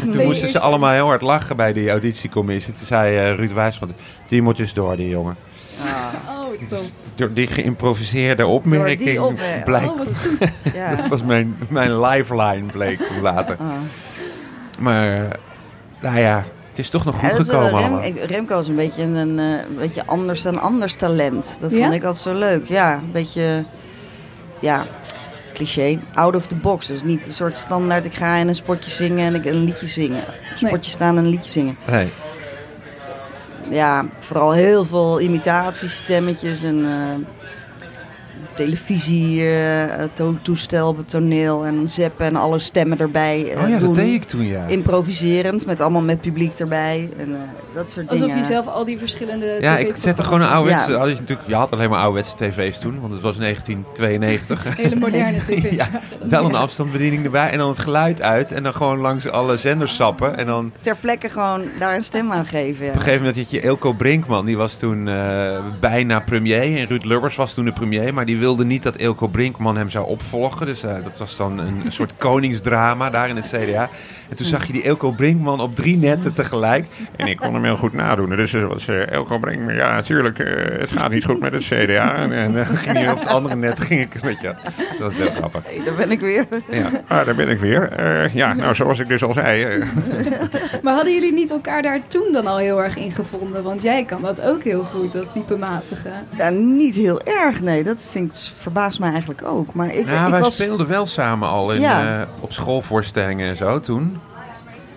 En toen moesten ze allemaal heel hard lachen bij die auditiecommissie. Toen zei Ruud Wijsman, die moet dus door die jongen. Ah, Oh, top. Door die geïmproviseerde opmerking opmerking. <laughs> blijkt, Oh, wat goed. <laughs> ja. dat was mijn, mijn lifeline bleek toen later. Ah. Maar, nou ja, het is toch nog goed Ja, gekomen Rem- ik- Remco is een beetje een, een, eh, een beetje anders dan anders talent. Dat Ja? vond ik altijd zo leuk. Ja, een beetje, ja, cliché. Out of the box. Dus niet een soort standaard, ik ga in een spotje zingen en ik een liedje zingen. Een spotje staan en een liedje zingen. Nee. Ja, vooral heel veel imitatiestemmetjes en eh televisie, eh, to- toestel op het toneel en zeppen en alle stemmen erbij eh, Oh ja, doen. dat deed ik toen, ja. Improviserend, met allemaal met publiek erbij en eh, dat soort Alsof dingen. je zelf al die verschillende Ja, ik zette gewoon een ouderwetse... Ja. Had je, natuurlijk, je had alleen maar ouderwetse tv's toen, want het was 1992. <laughs> Hele moderne <laughs> tv's. Ja, Wel een afstandsbediening erbij en dan het geluid uit en dan gewoon langs alle zenders sappen. En dan Ter plekke gewoon daar een stem aan geven. Ja. op een gegeven moment had je Eelco Brinkman, die was toen eh, bijna premier. En Ruud Lubbers was toen de premier, maar die wilde niet dat Eelco Brinkman hem zou opvolgen. Dus eh, dat was dan een soort <laughs> koningsdrama daar in het CDA. En toen zag je die Eelco Brinkman op drie netten tegelijk. En ik kon hem heel goed nadoen. Dus het was eh, Eelco Brinkman, ja natuurlijk, eh, het gaat niet goed met het CDA. En, en dan ging hij op het andere net, ging ik, weet je, dat was heel grappig. Hey, daar ben ik weer. Ja, ah, daar ben ik weer. Eh, ja, nou zoals ik dus al zei, eh, <laughs> Maar hadden jullie niet elkaar daar toen dan al heel erg in gevonden? Want jij kan dat ook heel goed, dat type matige. Ja, niet heel erg, nee. Dat vind ik, verbaast mij eigenlijk ook. Maar ik, Ja, ik wij was... speelden wel samen al in, Ja. eh, op schoolvoorstellingen en zo toen.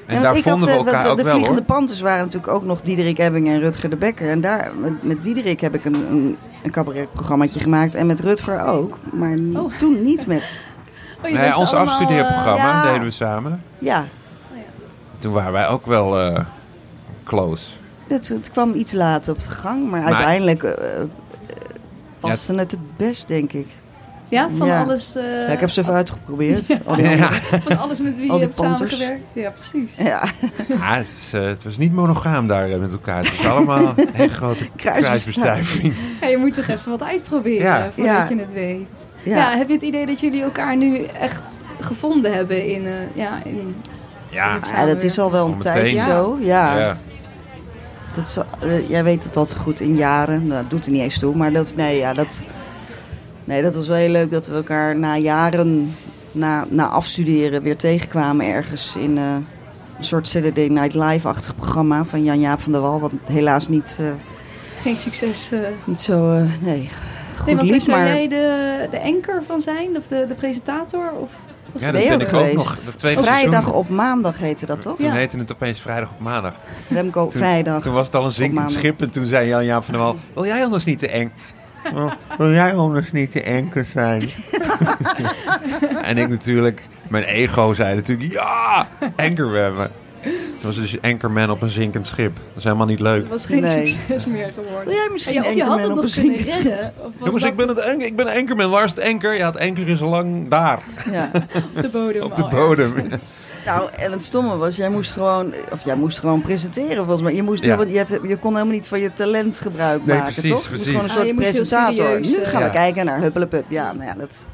En Ja, daar ik had, vonden we eh, elkaar eh, ook de wel Vliegende hoor. Panthers waren natuurlijk ook nog Diederik Ebbing en Rutger de Bekker. En daar, met, met Diederik heb ik een, een, een cabaretprogrammaatje gemaakt. En met Rutger ook. Maar Oh. toen niet met... <laughs> Oh, je Nee, ons allemaal, afstudeerprogramma ja. deden we samen. Ja, Toen waren wij ook wel eh, close. het, het kwam iets later op de gang. Maar, uiteindelijk eh, eh, paste het het best, denk ik. Eh, Ja, van Ja. alles... eh, Ja, ik heb ze even uitgeprobeerd. <laughs> Al Ja, <laughs> Van alles met wie Al je hebt Panthers. samengewerkt. Ja, precies. Ja, <laughs> Ja, het, is, eh, het was niet monogaam daar eh, met elkaar. Het was allemaal een hele grote kruisbestuiving. Ja, je moet toch even wat uitproberen Ja. voordat Ja. je het weet. Ja. Ja. heb je het idee dat jullie elkaar nu echt gevonden hebben in... eh, ja, in Ja, dat is al wel een tijdje Ja. zo. Ja. ja. Dat is, eh, jij weet het altijd goed in jaren. Nou, dat doet er niet eens toe. Maar dat, nee, ja, dat, nee, dat was wel heel leuk dat we elkaar na jaren, na, na afstuderen, weer tegenkwamen ergens in eh, een soort Saturday Night Live-achtig programma van Jan-Jaap van der Wal. Wat helaas niet, eh, geen succes... eh. niet zo, eh, nee, goed Nee, want zou Maar jij de, de anker van zijn? Of de, de presentator? Of, was ja, dat ben ik ook geweest? nog. De tweede vrijdag seizoen. op maandag heette dat toch? Toen Ja. heette het opeens vrijdag op maandag. Remco, Toen, vrijdag. toen was het al een zinkend schip en toen zei Jan-Jaap van der Wal... Wil jij anders niet te eng? Wil jij anders niet te enker zijn? <laughs> en ik natuurlijk, mijn ego zei natuurlijk... Ja, anchorman. Het was dus Anchorman op een zinkend schip. Dat is helemaal niet leuk. Dat was geen Nee. succes meer geworden. Wil jij misschien Ja, of je had het nog kunnen zinkend redden. Of was Jongens, dat ik ben, het, ik ben Anchorman. Waar is het anker? Ja, het anker is al lang daar. Ja. <laughs> op de bodem Op de bodem. <laughs> Nou, en het stomme was, jij moest gewoon, of jij moest gewoon presenteren volgens mij. Je, moest Ja. helemaal, je, hebt, je kon helemaal niet van je talent gebruik Nee, maken, precies, toch? Je moest precies. gewoon een Ah, soort je moest heel presentator. serieus, nu eh, gaan Ja. we kijken naar Huppelepup. Ja, nou ja, dat...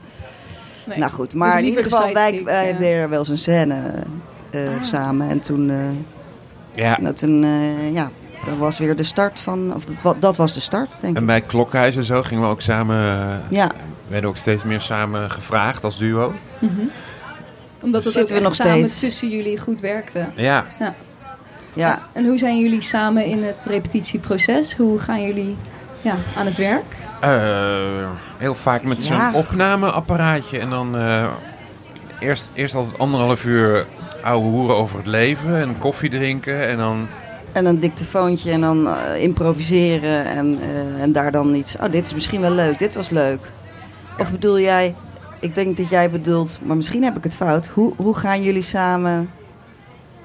Nee. Nou goed, Dus maar in ieder de geval, wij, wij ja. deden wel eens een scène eh, Ah. samen. En toen, eh, Ja. nou, toen eh, ja, dat was weer de start van, of dat, dat was de start, denk En ik. bij Klokhuis en zo gingen we ook samen... Ja, werden ook steeds meer samen gevraagd als duo. Mhm. Omdat het Zitten ook we nog samen steeds. tussen jullie goed werkte. Ja, ja. En hoe zijn jullie samen in het repetitieproces? Hoe gaan jullie ja, aan het werk? Eh, heel vaak met zo'n Ja. opnameapparaatje. En dan eh, eerst, eerst altijd anderhalf uur ouwe hoeren over het leven. En koffie drinken. En dan... En een dictafoontje en dan eh, improviseren en, eh, en daar dan iets. Oh, dit is misschien wel leuk, dit was leuk. Of bedoel jij, ik denk dat jij bedoelt, maar misschien heb ik het fout. Hoe, hoe gaan jullie samen,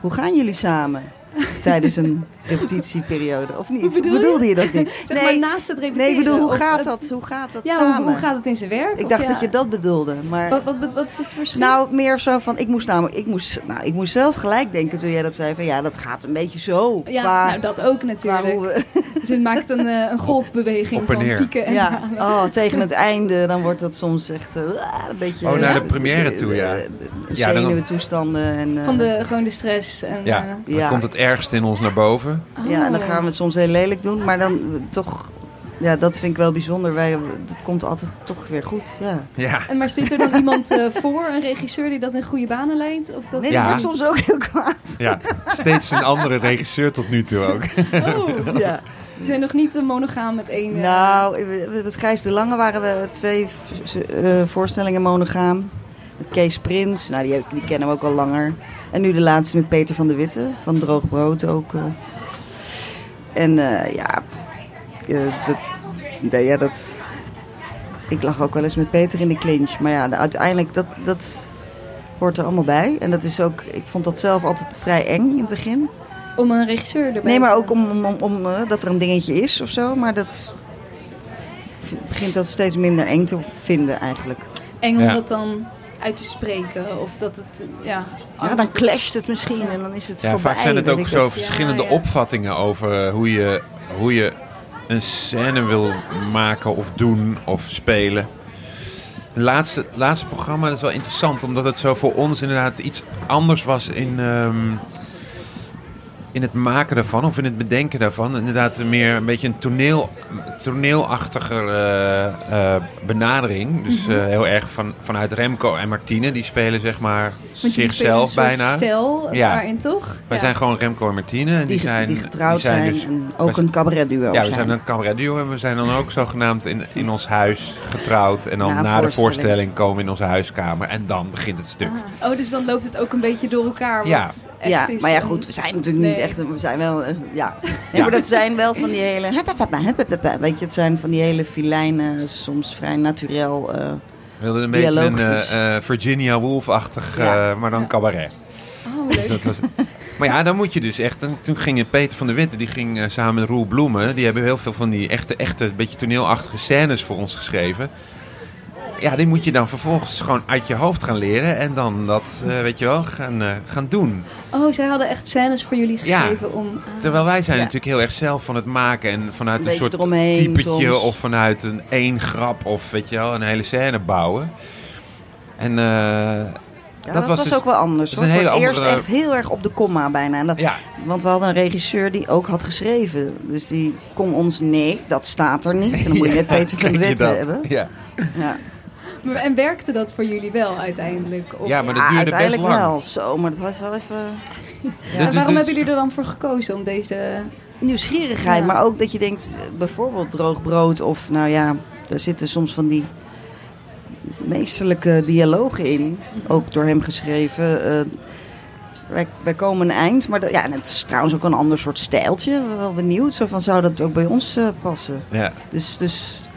hoe gaan jullie samen <laughs> tijdens een repetitieperiode? Of niet? Hoe bedoel bedoelde je? dat niet? <laughs> Zeg maar naast het repeteren. nee, ik bedoel, hoe gaat het- dat? Hoe gaat dat Ja, samen? hoe, hoe gaat het in zijn werk? Ik dacht ja, dat je dat bedoelde, maar... Wat, wat, wat is het verschil? Nou, meer zo van, ik moest namelijk, ik moest, nou, ik moest zelf gelijk denken toen jij dat zei van, ja, dat gaat een beetje zo. ja, qua- nou, dat ook natuurlijk. hoe we- <laughs> Dus het maakt een, eh, een golfbeweging Op en van neer. pieken en ja, oh, <laughs> tegen het einde, dan wordt dat soms echt eh, een beetje... Oh, naar de première toe, ja. Ja, dan- Zenuwentoestanden en... eh, Van de, gewoon de stress. En, Ja, eh, dan Ja. komt het ergste in ons naar boven. Ja, en dan oh. gaan we het soms heel lelijk doen, maar dan eh, toch... Ja, dat vind ik wel bijzonder. Wij, dat komt altijd toch weer goed, ja. Ja. En maar zit er dan <laughs> iemand eh, voor, een regisseur die dat in goede banen leidt? Of dat Nee, Ja. die wordt soms ook heel kwaad. ja, steeds een andere regisseur tot nu toe ook. Oh, Ja. we zijn nog niet eh, monogaam met één. eh, Nou, met Gijs de Lange waren we twee eh, voorstellingen monogaam. Met Kees Prins, nou die, die kennen we ook al langer. En nu de laatste met Peter van de Witte, van Droog Brood ook. eh. En eh, ja, eh, dat, nee, ja, dat... Ik lag ook wel eens met Peter in de clinch. Maar ja, de- uiteindelijk, dat, dat hoort er allemaal bij. En dat is ook, ik vond dat zelf altijd vrij eng in het begin. Om een regisseur erbij Nee, maar ook om, om, om, om, eh, dat er een dingetje is of zo. Maar dat begint dat steeds minder eng te vinden eigenlijk. Eng om Ja. dat dan uit te spreken. Of dat het, ja... Ja, dan clasht het misschien en dan is het Ja, voorbij. vaak zijn het ook zo het. verschillende Ja, ja. opvattingen over hoe je, hoe je een scène wil maken of doen of spelen. Het laatste, laatste programma dat is wel interessant, omdat het zo voor ons inderdaad iets anders was in, ehm, in het maken daarvan of in het bedenken daarvan. Inderdaad meer een beetje een toneel, toneelachtiger eh, eh, benadering. Dus Mhm. eh, heel erg van, vanuit Remco en Martine, die spelen zeg maar Want zichzelf bijna. Ja. daarin, toch? Wij Ja. zijn gewoon Remco en Martine. En die, Die, zijn, die getrouwd die zijn, dus- en ook wij- een cabaretduo ja, we zijn. een cabaretduo en we zijn dan ook zogenaamd in, in ons huis getrouwd. En dan Na de voorstelling. komen we in onze huiskamer en dan begint het stuk. Ah. Oh, dus dan loopt het ook een beetje door elkaar. Ja. echt ja, is maar ja goed, we zijn natuurlijk niet Echt, we zijn wel, eh, ja. <laughs> Nee, maar dat zijn wel van die hele, weet je, het zijn van die hele filijnen, soms vrij naturel. eh, We wilden een beetje een eh, Virginia Woolf-achtig, Ja. maar dan cabaret. Oh, Dus leuk. dat was, maar ja, dan moet je dus echt. En toen ging Peter van der Witte, die ging samen met Roel Bloemen. Die hebben heel veel van die echte, echte, beetje toneelachtige scènes voor ons geschreven. Ja, die moet je dan vervolgens gewoon uit je hoofd gaan leren. En dan dat, eh, weet je wel, gaan, eh, gaan doen. Oh, zij hadden echt scènes voor jullie Ja. geschreven om... ah. Terwijl wij zijn Ja. natuurlijk heel erg zelf van het maken. En vanuit Een soort eromheen typetje soms. of vanuit een één grap. Of weet je wel, een hele scène bouwen. En eh, ja, Dat dat, was was, dus- ook wel anders. Hoor. een Voor hele het eerst echt heel erg op de komma bijna. En dat, ja, Want we hadden een regisseur die ook had geschreven. Dus die kon ons, nee, dat staat er niet. En dan moet je <laughs> net Peter van de dat? hebben. Ja. Ja, Maar, en werkte dat voor jullie wel uiteindelijk? Of... Ja, maar dat Ja, duurde best uiteindelijk lang. wel. Zo, maar dat was wel even <laughs> En Dus- waarom dus- hebben jullie er dan voor gekozen om deze... nieuwsgierigheid. Ja. Maar ook dat je denkt, bijvoorbeeld droog brood. Of nou ja, daar zitten soms van die meesterlijke dialogen in. Ook door hem geschreven. Eh, wij, wij komen een eind. Maar dat- ja, en het is trouwens ook een ander soort stijltje. Wel benieuwd. Zo van, zou dat ook bij ons eh, passen? Ja. Dus, dus En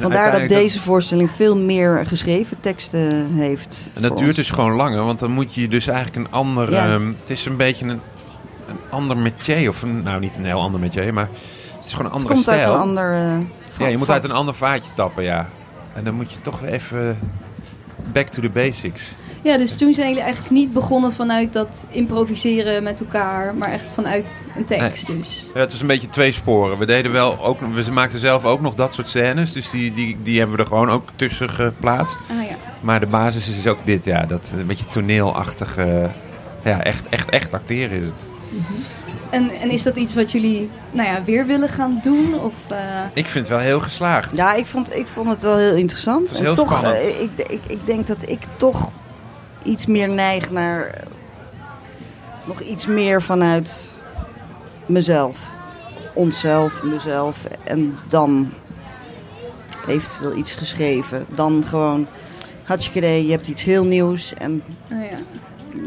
Vandaar dat deze voorstelling veel meer geschreven teksten heeft. En dat duurt ons. dus gewoon langer, want dan moet je dus eigenlijk een ander... Ja. het is een beetje een, een ander métier, of een, nou niet een heel ander métier, maar het is gewoon een Het andere komt uit een ander. eh, ja, je moet vat. uit een ander vaatje tappen, ja. En dan moet je toch weer even back to the basics. Ja, dus toen zijn jullie eigenlijk niet begonnen vanuit dat improviseren met elkaar, maar echt vanuit een tekst dus. Ja, het is een beetje twee sporen. We deden wel ook, we maakten zelf ook nog dat soort scènes, dus die, die, die hebben we er gewoon ook tussen geplaatst. Ah ja. Maar de basis is ook dit, ja, dat een beetje toneelachtige, ja, echt, echt, echt acteren is het. En, en is dat iets wat jullie nou ja, weer willen gaan doen? Of, eh, Ik vind het wel heel geslaagd. Ja, ik vond, ik vond het wel heel interessant. Het en heel toch, spannend. eh, ik, ik, ik denk dat ik toch iets meer neig naar nog iets meer vanuit mezelf. onszelf, mezelf. En dan eventueel iets geschreven. Dan gewoon, hartstikke idee, je hebt iets heel nieuws. En Oh, ja.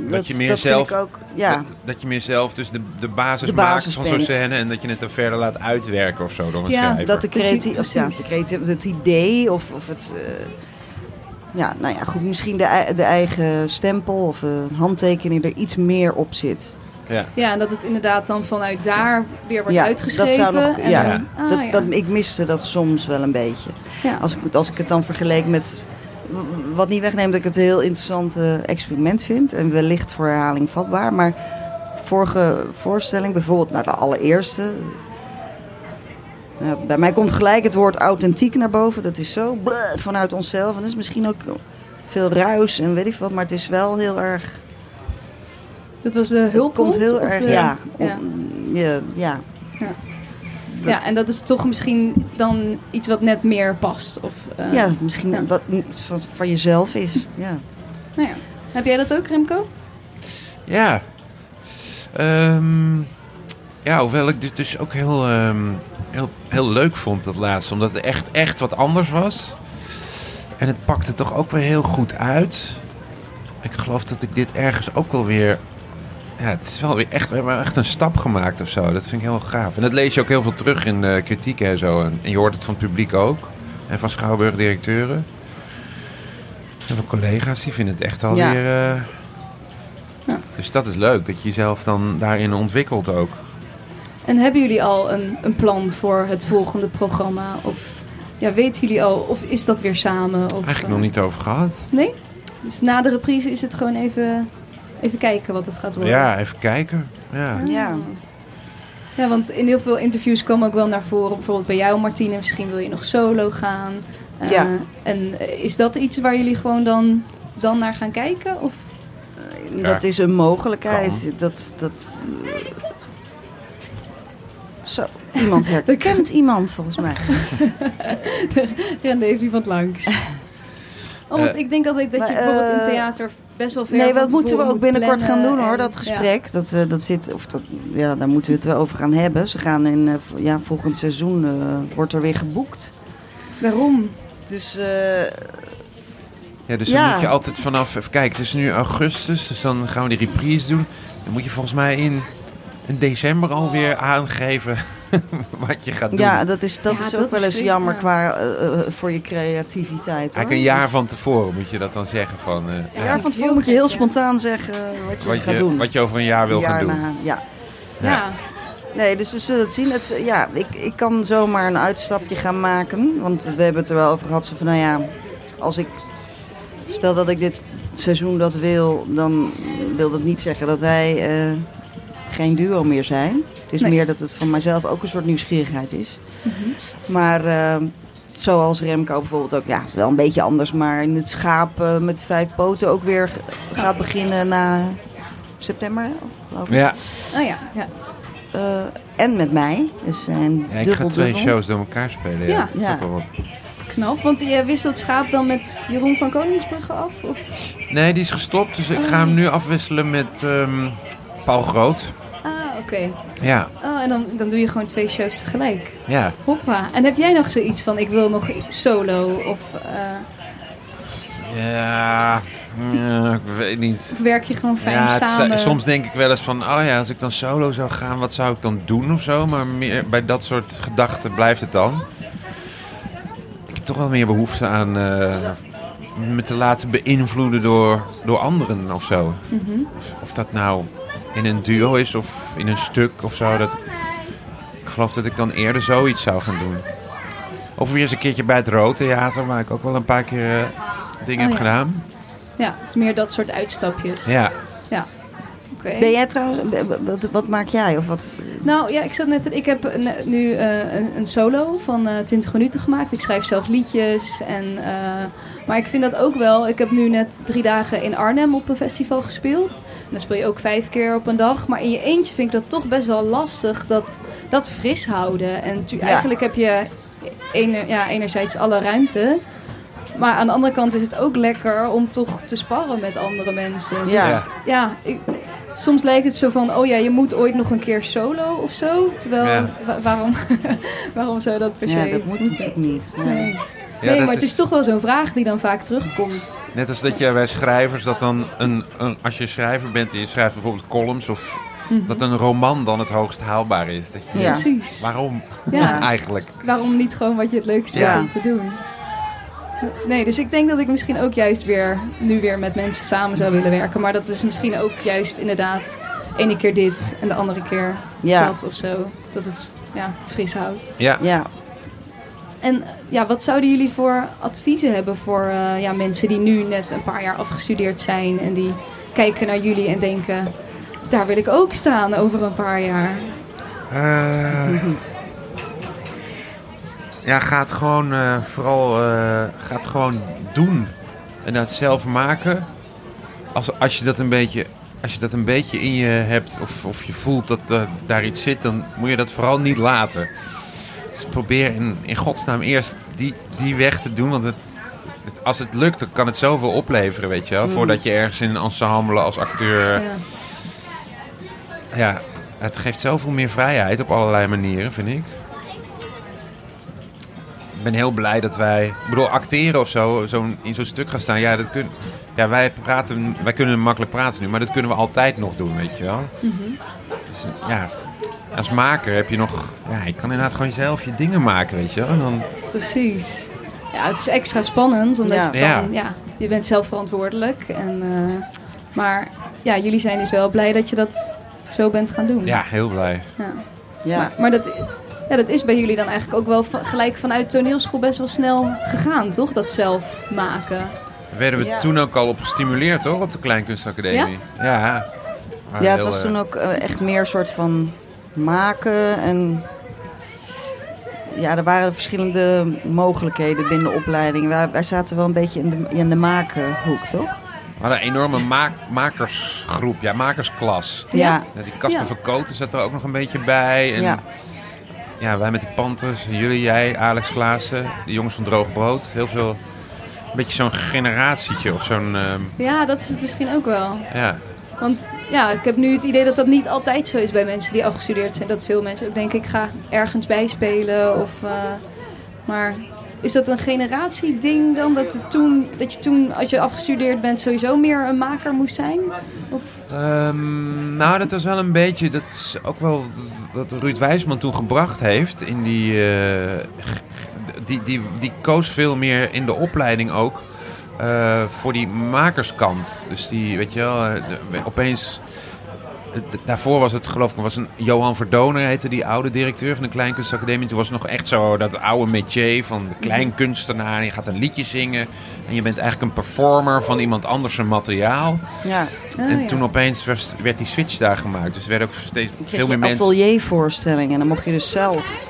dat, je meer dat zelf- vind ik ook, ja. Dat, dat je meer zelf dus de, de basis, De maakt van zo'n scène en dat je het dan verder laat uitwerken of zo door een Ja, schrijver. Dat de creatie, of ja, de creatie, het idee of, of het. eh, ja, nou ja, goed, misschien de, de eigen stempel of een handtekening er iets meer op zit. Ja. ja, en dat het inderdaad dan vanuit daar weer wordt Ja, uitgeschreven. dat zou nog- en ja. dan- ah, dat, ja. dat, ik miste dat soms wel een beetje. Ja. Als ik, als ik het dan vergeleek met. Wat niet wegneemt dat ik het een heel interessant experiment vind. En wellicht voor herhaling vatbaar. Maar vorige voorstelling, bijvoorbeeld naar de allereerste. Nou, bij mij komt gelijk het woord authentiek naar boven. Dat is zo bleh, vanuit onszelf. En dat is misschien ook veel ruis en weet ik wat. Maar het is wel heel erg. Dat was de Het hulp. komt heel erg. Ja, ja. op- ja, ja. Ja, en dat is toch misschien dan iets wat net meer past. Of, eh, ja, misschien ja. wat van, van jezelf is. Ja. nou ja. Heb jij dat ook, Remco? Ja. Ehm, ja, hoewel ik dit dus ook heel, ehm, heel, heel leuk vond dat laatste. Omdat het echt, echt wat anders was. En het pakte toch ook weer heel goed uit. Ik geloof dat ik dit ergens ook wel weer... Ja, het is wel weer echt, we hebben echt een stap gemaakt of zo. Dat vind ik heel gaaf. En dat lees je ook heel veel terug in de kritieken en zo. En, en je hoort het van het publiek ook. En van Schouwburg-directeuren. En van collega's, die vinden het echt alweer... Ja. eh, Ja. dus dat is leuk, dat je jezelf dan daarin ontwikkelt ook. En hebben jullie al een, een plan voor het volgende programma? Of ja, weten jullie al? Of is dat weer samen? Of, Eigenlijk eh, nog niet over gehad. Nee? Dus na de reprise is het gewoon even, even kijken wat het gaat worden. Ja, even kijken. Ja. Ah. Ja. Ja, want in heel veel interviews kwam ook wel naar voren. Bijvoorbeeld bij jou, Martine. Misschien wil je nog solo gaan. Eh, Ja. En eh, is dat iets waar jullie gewoon dan, dan naar gaan kijken? Of? Dat is een mogelijkheid. Kan. Dat, dat, eh, Zo, iemand <laughs> herkent <laughs> iemand volgens mij. <laughs> rende even iemand langs. Oh, want Eh, ik denk altijd dat je bijvoorbeeld in eh, theater best wel ver Nee, dat moeten we ook moet binnenkort gaan doen hoor, dat ja. gesprek. Dat, eh, dat zit, of dat, ja, daar moeten we het wel over gaan hebben. Ze gaan in, eh, ja, volgend seizoen eh, wordt er weer geboekt. Waarom? Dus eh, Ja, dus Ja. dan moet je altijd vanaf... Even kijken, het is nu augustus, dus dan gaan we die reprise doen. Dan moet je volgens mij in, in december alweer aangeven <laughs> wat je gaat doen. ja, dat is, dat Ja, is dat ook wel eens jammer ja. qua, eh, eh, voor je creativiteit. Hoor. Eigenlijk een jaar van tevoren moet je dat dan zeggen van... eh, Een ja, jaar van tevoren moet je heel ja. spontaan zeggen wat je wat, gaat je, doen. wat je over een jaar wil Een gaan doen. na- ja. Ja. Nee, dus we zullen het zien. Het, ja, ik, ik kan zomaar een uitstapje gaan maken. Want we hebben het er wel over gehad. Zo van, nou ja, als ik... Stel dat ik dit seizoen dat wil, dan wil dat niet zeggen dat wij eh, geen duo meer zijn. Het is Nee. meer dat het van mijzelf ook een soort nieuwsgierigheid is. Maar eh, zoals Remco bijvoorbeeld ook, ja, het is wel een beetje anders. Maar in het schaap met vijf poten ook weer g- gaat beginnen na september, geloof ik. Ja, Oh ja, ja. Eh, en met mij. Dus zijn ja ik dubbel, ga twee dubbel. shows door elkaar spelen. Ja, wel knap. Want je wisselt Schaap dan met Jeroen van Koningsbrugge af? Of? Nee, die is gestopt, dus ik ga hem nu afwisselen met ehm, Paul Groot. Ja, Oh, en dan, dan doe je gewoon twee shows tegelijk. ja. Hoppa. En heb jij nog zoiets van, ik wil nog solo? Of, eh, Ja, ja, ik weet niet. of werk je gewoon fijn ja, samen? soms denk ik wel eens van, oh ja, als ik dan solo zou gaan, wat zou ik dan doen of zo? Maar meer, bij dat soort gedachten blijft het dan. Ik heb toch wel meer behoefte aan eh, me te laten beïnvloeden door, door anderen of zo. Mhm. Of, of dat nou in een duo is of in een stuk of zo. Dat, ik geloof dat ik dan eerder zoiets zou gaan doen. Of weer eens een keertje bij het Rood Theater, waar ik ook wel een paar keer eh, dingen Oh, heb ja. gedaan. Ja, het is meer dat soort uitstapjes. Ja. Ben jij trouwens, wat, wat maak jij? Of wat? Nou ja, ik zat net. Ik heb nu eh, een, een solo van eh 20 minuten gemaakt. Ik schrijf zelf liedjes. En, eh, maar ik vind dat ook wel. Ik heb nu net drie dagen in Arnhem op een festival gespeeld. En dan speel je ook vijf keer op een dag. Maar in je eentje vind ik dat toch best wel lastig. Dat, dat fris houden. En tu- Ja. eigenlijk heb je ene, ja, enerzijds alle ruimte. Maar aan de andere kant is het ook lekker om toch te sparren met andere mensen. Dus Ja. ja, ik, soms lijkt het zo van, oh ja, je moet ooit nog een keer solo of zo. Terwijl, Ja. wa- waarom, <laughs> waarom zou dat per se Ja, dat moet natuurlijk niet. Nee. Nee, Ja, nee dat maar het is toch wel zo'n vraag die dan vaak terugkomt. Net als dat je bij schrijvers dat dan een, een als je schrijver bent en je schrijft bijvoorbeeld columns of dat een roman dan het hoogst haalbaar is. Dat je, Ja. Precies. Waarom Ja. eigenlijk? Waarom niet gewoon wat je het leukst Ja. vindt om te doen? Nee, dus ik denk dat ik misschien ook juist weer nu weer met mensen samen zou willen werken. Maar dat is misschien ook juist inderdaad ene keer dit en de andere keer Ja. dat of zo. Dat het ja, fris houdt. Ja, Ja. En ja, wat zouden jullie voor adviezen hebben voor eh, ja, mensen die nu net een paar jaar afgestudeerd zijn en die kijken naar jullie en denken, daar wil ik ook staan over een paar jaar. Eh, ja, ga het gewoon eh, vooral eh, ga het gewoon doen. En dat zelf maken. Als, als, je dat een beetje, als je dat een beetje in je hebt of, of je voelt dat er daar iets zit, dan moet je dat vooral niet laten. Dus probeer in, in godsnaam eerst die, die weg te doen. Want het, het- als het lukt, dan kan het zoveel opleveren, weet je wel. Voordat je ergens in een ensemble als acteur Ja. ja, het geeft zoveel meer vrijheid op allerlei manieren, vind ik. Ik ben heel blij dat wij, ik bedoel, acteren of zo, zo'n in zo'n stuk gaan staan. Ja, dat kun, ja wij, praten, wij kunnen makkelijk praten nu, maar dat kunnen we altijd nog doen, weet je wel. Mhm. Dus, ja, als maker heb je nog, ja, je kan inderdaad gewoon zelf je dingen maken, weet je wel. En dan, Precies. Ja, het is extra spannend, omdat Ja. je, dan, Ja. ja. je bent zelf verantwoordelijk. En, eh, maar ja, jullie zijn dus wel blij dat je dat zo bent gaan doen. ja, heel blij. Ja. Ja. Maar, maar dat, ja, dat is bij jullie dan eigenlijk ook wel gelijk vanuit toneelschool best wel snel gegaan, toch? Dat zelf maken. Werden we Ja. toen ook al op gestimuleerd, hoor, op de Kleinkunstacademie. Ja. Maar Ja, het heel, was eh, toen ook eh, echt meer een soort van maken en... Ja, er waren verschillende mogelijkheden binnen de opleiding. Wij, wij zaten wel een beetje in de, in de makenhoek, toch? We hadden een enorme maak- makersgroep, ja, makersklas. Ja. Ja, die Casper Ja. van Koten zat er ook nog een beetje bij. En ja. Ja. wij met de Panthers, jullie, jij, Alex Klaassen, de jongens van Droog Brood. Heel veel, een beetje zo'n generatietje of zo'n, ehm, Ja, dat is het misschien ook wel. ja. Want ja, ik heb nu het idee dat dat niet altijd zo is bij mensen die afgestudeerd zijn. Dat veel mensen ook denken, ik ga ergens bijspelen. Of, eh, maar is dat een generatieding dan? Dat, toen, dat je toen, als je afgestudeerd bent, sowieso meer een maker moest zijn? Of, Ehm, nou, dat was wel een beetje, dat is ook wel wat Ruud Wijsman toen gebracht heeft. In die, eh, die, die, die koos veel meer in de opleiding ook eh, voor die makerskant. Dus die, weet je wel, eh, opeens... Daarvoor was het, geloof ik, was een Johan Verdoner heette die oude directeur van de Kleinkunstacademie. Toen was het nog echt zo dat oude métier van de kleinkunstenaar. Je gaat een liedje zingen en je bent eigenlijk een performer van iemand anders zijn materiaal. Ja, En ja. toen opeens werd die switch daar gemaakt. Dus er werden ook steeds veel je meer mensen. ateliervoorstellingen en dan mocht je dus zelf.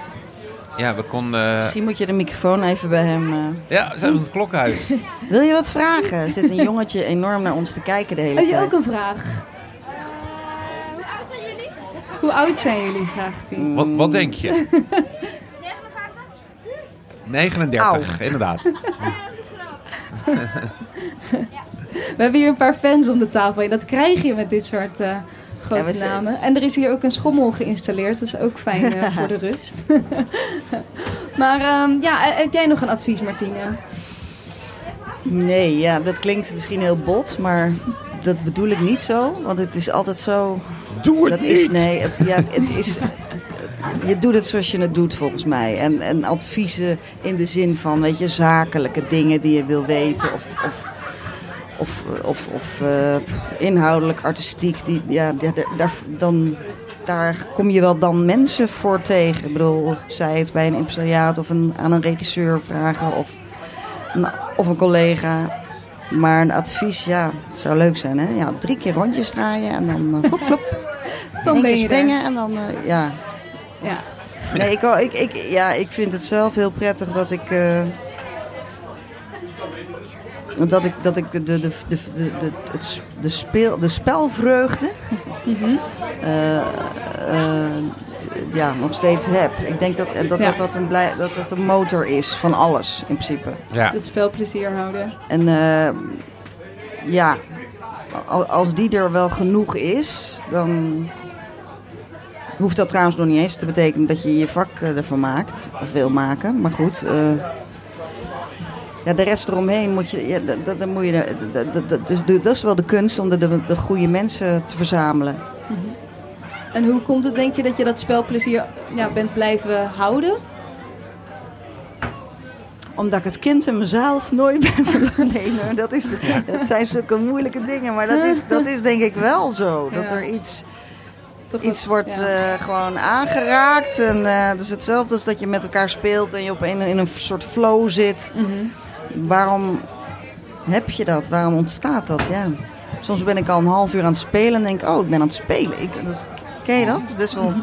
Ja, we konden. Misschien moet je de microfoon even bij hem... eh, ja, we zijn van het klokhuis. <laughs> Wil je wat vragen? Er zit een jongetje enorm naar ons te kijken de hele Heb je tijd. ook een vraag? Hoe oud zijn jullie, vraagt hij. wat, wat denk je? <laughs> 39, Auw. inderdaad. <laughs> <laughs> We hebben hier een paar fans om de tafel. En dat krijg je met dit soort eh, grote Ja, namen. En er is hier ook een schommel geïnstalleerd. Dat is ook fijn eh, voor de rust. maar ehm, ja, eh, heb jij nog een advies, Martine? Nee, ja, dat klinkt misschien heel bot, maar dat bedoel ik niet zo. Want het is altijd zo... Doe het Dat niet! is, nee, het, ja, het is... Je doet het zoals je het doet, volgens mij. En, en adviezen in de zin van, weet je, zakelijke dingen die je wil weten. Of, of, of, of, of eh, inhoudelijk, artistiek. Die, ja, daar, dan, daar kom je wel dan mensen voor tegen. Ik bedoel, zij het bij een impresariaat of een, aan een regisseur vragen. Of, een- of een collega. Maar een advies, ja, het zou leuk zijn, hè? Ja, drie keer rondjes draaien en dan... klop, klop. Dan ben je er. springen en dan, eh, ja. Ja. Nee, ik, wou- ik, ik, ja, ik vind het zelf heel prettig dat ik... eh, dat ik, dat ik de, de, de, de, de, de, het de, speel, de spelvreugde Mhm. eh, eh, ja, nog steeds heb. Ik denk dat dat, Ja. dat, dat, een blij, dat dat een motor is van alles in principe. Ja. Het spel plezier houden. En eh, ja, al- als die er wel genoeg is, dan hoeft dat trouwens nog niet eens te betekenen dat je je vak eh, ervan maakt. Of wil maken. Maar goed. eh, ja, de rest eromheen moet je. Ja, dat, dat, moet je dat, dat, de- dat is wel de kunst om de, de, de goede mensen te verzamelen. En hoe komt het, denk je, dat je dat spelplezier ja, bent blijven houden? Omdat ik het kind in mezelf nooit <laughs> ben hoor, dat, is, dat zijn zulke moeilijke dingen. Maar dat is, dat is denk ik wel zo. Dat er iets, Toch iets dat- wordt ja. eh, gewoon aangeraakt. En eh het is hetzelfde als dat je met elkaar speelt en je op een, in een soort flow zit. Mhm. Waarom heb je dat? Waarom ontstaat dat? Ja. Soms ben ik al een half uur aan het spelen en denk oh, ik ben aan het spelen. Ik, dat, ken je dat? Best wel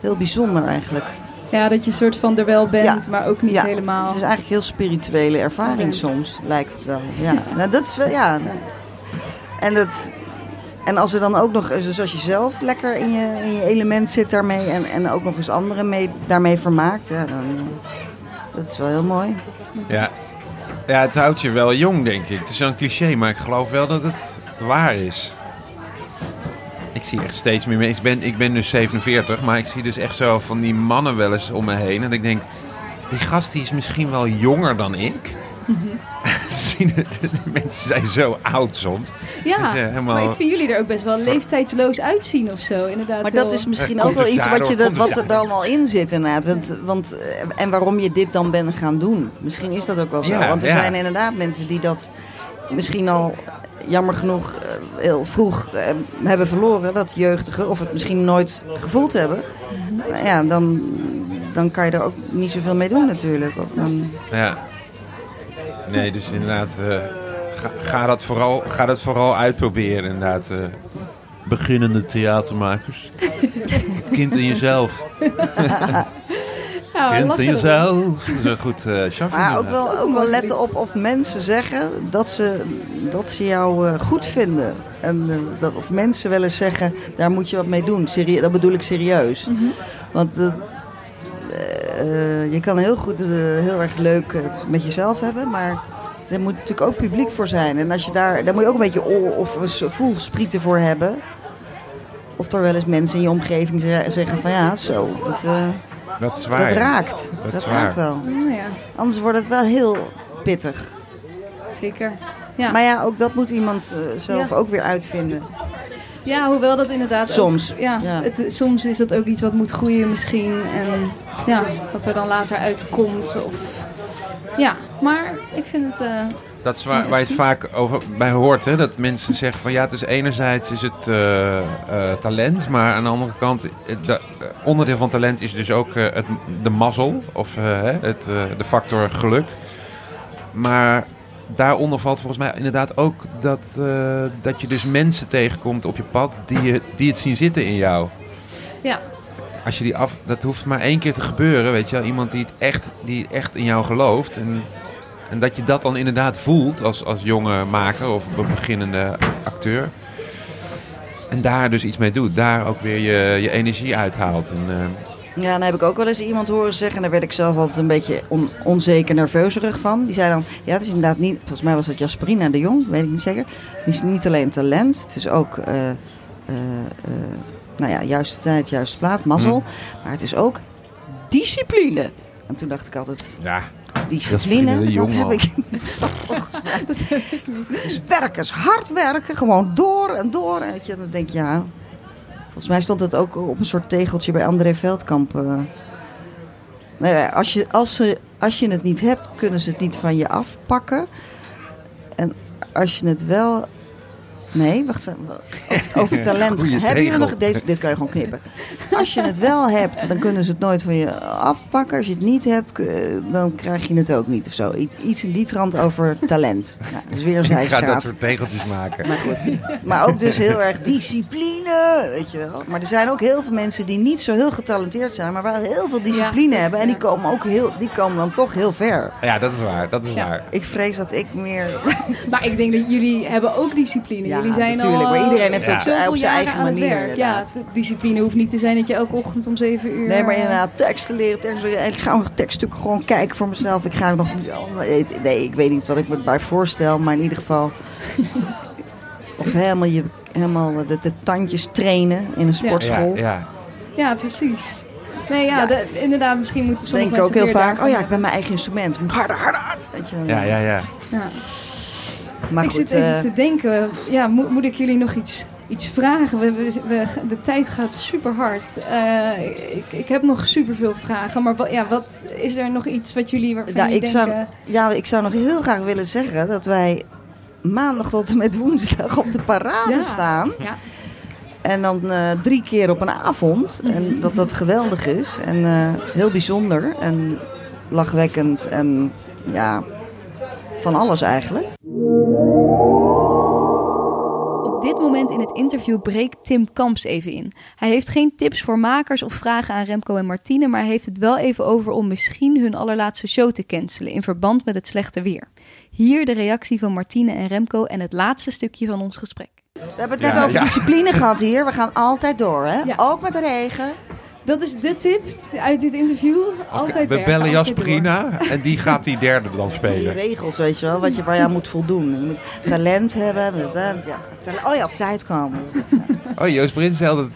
heel bijzonder eigenlijk. Ja, dat je soort van er wel bent, maar ook niet Ja, helemaal. Het is eigenlijk heel spirituele ervaring soms, lijkt het wel. Ja, nou, dat is wel, ja. En, dat, en als er dan ook nog, dus als je zelf lekker in je, in je element zit daarmee en, en ook nog eens anderen mee, daarmee vermaakt, ja, dan, eh, dat is wel heel mooi. Ja. ja, het houdt je wel jong, denk ik. Het is een cliché, maar ik geloof wel dat het waar is. Ik zie echt steeds meer mensen. Ik ben, ik ben dus 47, maar ik zie dus echt zo van die mannen wel eens om me heen. En ik denk, die gast die is misschien wel jonger dan ik. Zien het- <laughs> die mensen zijn zo oud soms. ja, Dus, eh, helemaal- maar ik vind jullie er ook best wel leeftijdsloos uitzien of zo. Inderdaad, Maar dat heel- is misschien Eh, ook wel iets wat, je, dat, wat er dan al in zit inderdaad. Want, want, eh, en waarom je dit dan bent gaan doen. Misschien is dat ook wel zo. Ja, want er ja. zijn inderdaad mensen die dat misschien al jammer genoeg eh, heel vroeg eh, hebben verloren. Dat jeugdige, of het misschien nooit gevoeld hebben. Nou ja, dan, dan kan je er ook niet zoveel mee doen natuurlijk. Of dan, Ja. Nee, dus inderdaad, eh, ga, ga, dat vooral, ga dat vooral uitproberen inderdaad. eh. beginnende theatermakers. Het kind in jezelf. Ja, we kind in jezelf. Dat is een goed eh Shafi Maar ook wel, ook wel letten op of mensen zeggen dat ze, dat ze jou eh, goed vinden. En dat, of mensen wel eens zeggen, daar moet je wat mee doen. Serie, dat bedoel ik serieus. Mhm. Want je kan heel goed eh, heel erg leuk het met jezelf hebben, maar er moet natuurlijk ook publiek voor zijn. En als je daar, daar moet je ook een beetje oor of een voelsprieten voor hebben. Of er wel eens mensen in je omgeving ze- zeggen van ja, zo, dat, eh, Dat is waar. dat raakt. Dat Dat, is raakt waar. wel. Oh, ja, Anders wordt het wel heel pittig. zeker. Ja. Maar ja, ook dat moet iemand eh, zelf Ja. ook weer uitvinden. Ja, hoewel dat inderdaad ook- Soms, ja, ja. Het, soms is dat ook iets wat moet groeien misschien. En ja, wat er dan later uitkomt. Of, ja, maar ik vind het... eh, Dat is waar, waar je het vaak over bij hoort. Hè? Dat mensen zeggen van ja, het is enerzijds is het eh, eh, talent, maar aan de andere kant, het de, onderdeel van talent is dus ook eh, het, de mazzel of hè, het, eh, de factor geluk. Maar daaronder valt volgens mij inderdaad ook dat, eh, dat je dus mensen tegenkomt op je pad die, je, die het zien zitten in jou. ja, Als je die af, dat hoeft maar één keer te gebeuren, weet je wel. Iemand die het echt, die echt in jou gelooft. En, en dat je dat dan inderdaad voelt als, als jonge maker of be- beginnende acteur. En daar dus iets mee doet. Daar ook weer je, je energie uithaalt. En, eh, Ja, dan heb ik ook wel eens iemand horen zeggen, en daar werd ik zelf altijd een beetje on- onzeker, nerveuzerig van. Die zei dan, ja, het is inderdaad niet, volgens mij was het Jasperina de Jong, weet ik niet zeker. Die is niet alleen talent, het is ook, eh, eh, eh, nou ja, juiste tijd, juiste plaats, mazzel. Maar het is ook discipline. En toen dacht ik altijd, ja, discipline, <laughs> dat heb ik niet. Dat heb ik niet. Dus werken, hard werken, gewoon door en door. En dan denk je, ja... Volgens mij stond het ook op een soort tegeltje bij André Veldkamp. eh. Nou als, je, als, ze, als je het niet hebt, kunnen ze het niet van je afpakken. En als je het wel... Nee, wacht even. Over- Over <laughs> talent. Goeie Hebben jullie nog... Deze, dit kan je gewoon knippen. Als je het wel hebt, dan kunnen ze het nooit van je afpakken. Als je het niet hebt, k- dan krijg je het ook niet of zo. Iets, in die trant over talent. <laughs> Nou, dat is weer een ik ga dat zijstraat. soort tegeltjes maken. Maar goed. Maar ook dus heel erg discipline, weet je wel. Maar er zijn ook heel veel mensen die niet zo heel getalenteerd zijn, maar wel heel veel discipline hebben. En die eh, komen ook heel, die komen dan toch heel ver. Ja, dat is waar. Dat is Ja. waar. Ik vrees dat ik meer. maar ik denk dat jullie hebben ook discipline. Ja, jullie zijn natuurlijk, al maar iedereen heeft Ja. zijn- zoveel op zijn eigen aan het manier. werk. Ja, discipline hoeft niet te zijn dat je elke ochtend om zeven uur... Nee, maar eh, inderdaad, teksten leren, teksten leren. En ik ga nog tekststukken gewoon kijken voor mezelf. Ik ga nog. Nee, ik weet niet wat ik me erbij voorstel, maar in ieder geval. <laughs> Of helemaal, je, helemaal de, de tandjes trainen in een sportschool. Ja, ja. Ja, precies. Nee, ja, Ja. de- inderdaad, misschien moeten sommige denk ik ook mensen heel het vaak, oh ja, ik ben mijn eigen instrument. Moet harder, harder, harder. Weet je, wel. ja, ja, ja. Ja. Maar ik goed, zit even eh, te denken, ja, moet, moet ik jullie nog iets, iets vragen? We, we, we- de tijd gaat super hard. ik, ik heb nog super veel vragen, maar wat, ja, wat is er nog iets wat jullie waarvan Nou, ik zou- denken... ja, ik zou nog heel graag willen zeggen dat wij maandag tot en met woensdag op de parade Ja. staan. Ja. En dan eh, drie keer op een avond. Mhm. En dat dat geweldig is. En eh, heel bijzonder. En lachwekkend. En ja, van alles eigenlijk. Op dit moment in het interview breekt Tim Kamps even in. Hij heeft geen tips voor makers of vragen aan Remco en Martine, maar hij heeft het wel even over om misschien hun allerlaatste show te cancelen in verband met het slechte weer. Hier de reactie van Martine en Remco en het laatste stukje van ons gesprek. We hebben het net Ja, over ja. discipline gehad hier. We gaan altijd door, hè? Ja. Ook met de regen. Dat is de tip uit dit interview. Altijd we werken, bellen. Jasperina en die gaat die derde dan Die spelen. regels, weet je wel, wat je, waar je aan moet voldoen. Je moet talent hebben. eh, ja, oh ja, op tijd komen. Oh, Joost Prins zei altijd...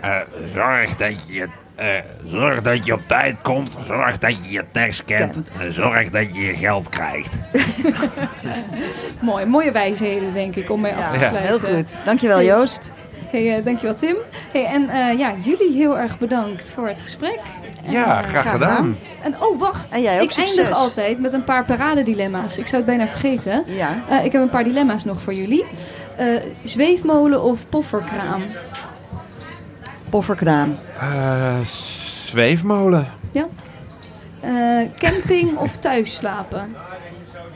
Eh, zorg dat je, eh, zorg dat je op tijd komt. Zorg dat je je tekst kent. En zorg dat je je geld krijgt. <laughs> Mooi, mooie wijsheden denk ik om mee af te Ja. sluiten. Heel goed. Dankjewel, Joost. Hey, eh, dankjewel Tim. Hey, en eh, ja, jullie heel erg bedankt voor het gesprek. Ja, eh, graag graag gedaan. En oh, wacht. En jij ook ik succes. eindig altijd met een paar paradedilemma's. Ik zou het bijna vergeten. Ja. Eh, ik heb een paar dilemma's nog voor jullie. Eh, zweefmolen of pofferkraam? Pofferkraam. Eh, zweefmolen. Ja. Eh, camping of thuis slapen?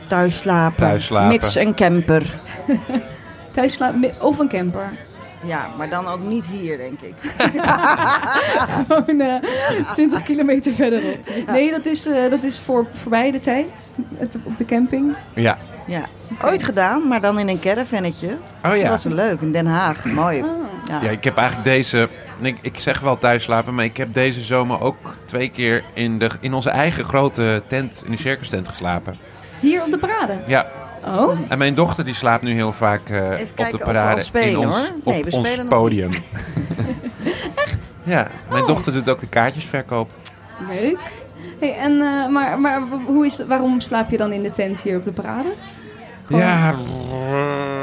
Thuis slapen. Thuis slapen. Mits een camper. <laughs> Thuis slapen of een camper? Ja, maar dan ook niet hier, denk ik. <laughs> Gewoon eh 20 kilometer verderop. Nee, dat is, eh, dat is voor, voorbij de tijd. Het, op de camping. Ja. Ja. Ooit gedaan, maar dan in een caravannetje. Oh Dat ja. was leuk, in Den Haag. Mooi. Oh. Ja. Ja, ik heb eigenlijk deze... Ik, ik zeg wel thuis slapen, maar ik heb deze zomer ook twee keer in, de, in onze eigen grote tent, in de circus tent geslapen. Hier op de parade. Ja, Oh, en mijn dochter die slaapt nu heel vaak eh, op de of we parade spelen, in ons, hoor. Nee, op we ons spelen podium. <laughs> <laughs> Echt? Ja, mijn Oh. dochter doet ook de kaartjesverkoop. leuk. Hey, en, eh, maar maar hoe is, waarom slaap je dan in de tent hier op de parade? Gewoon- Ja,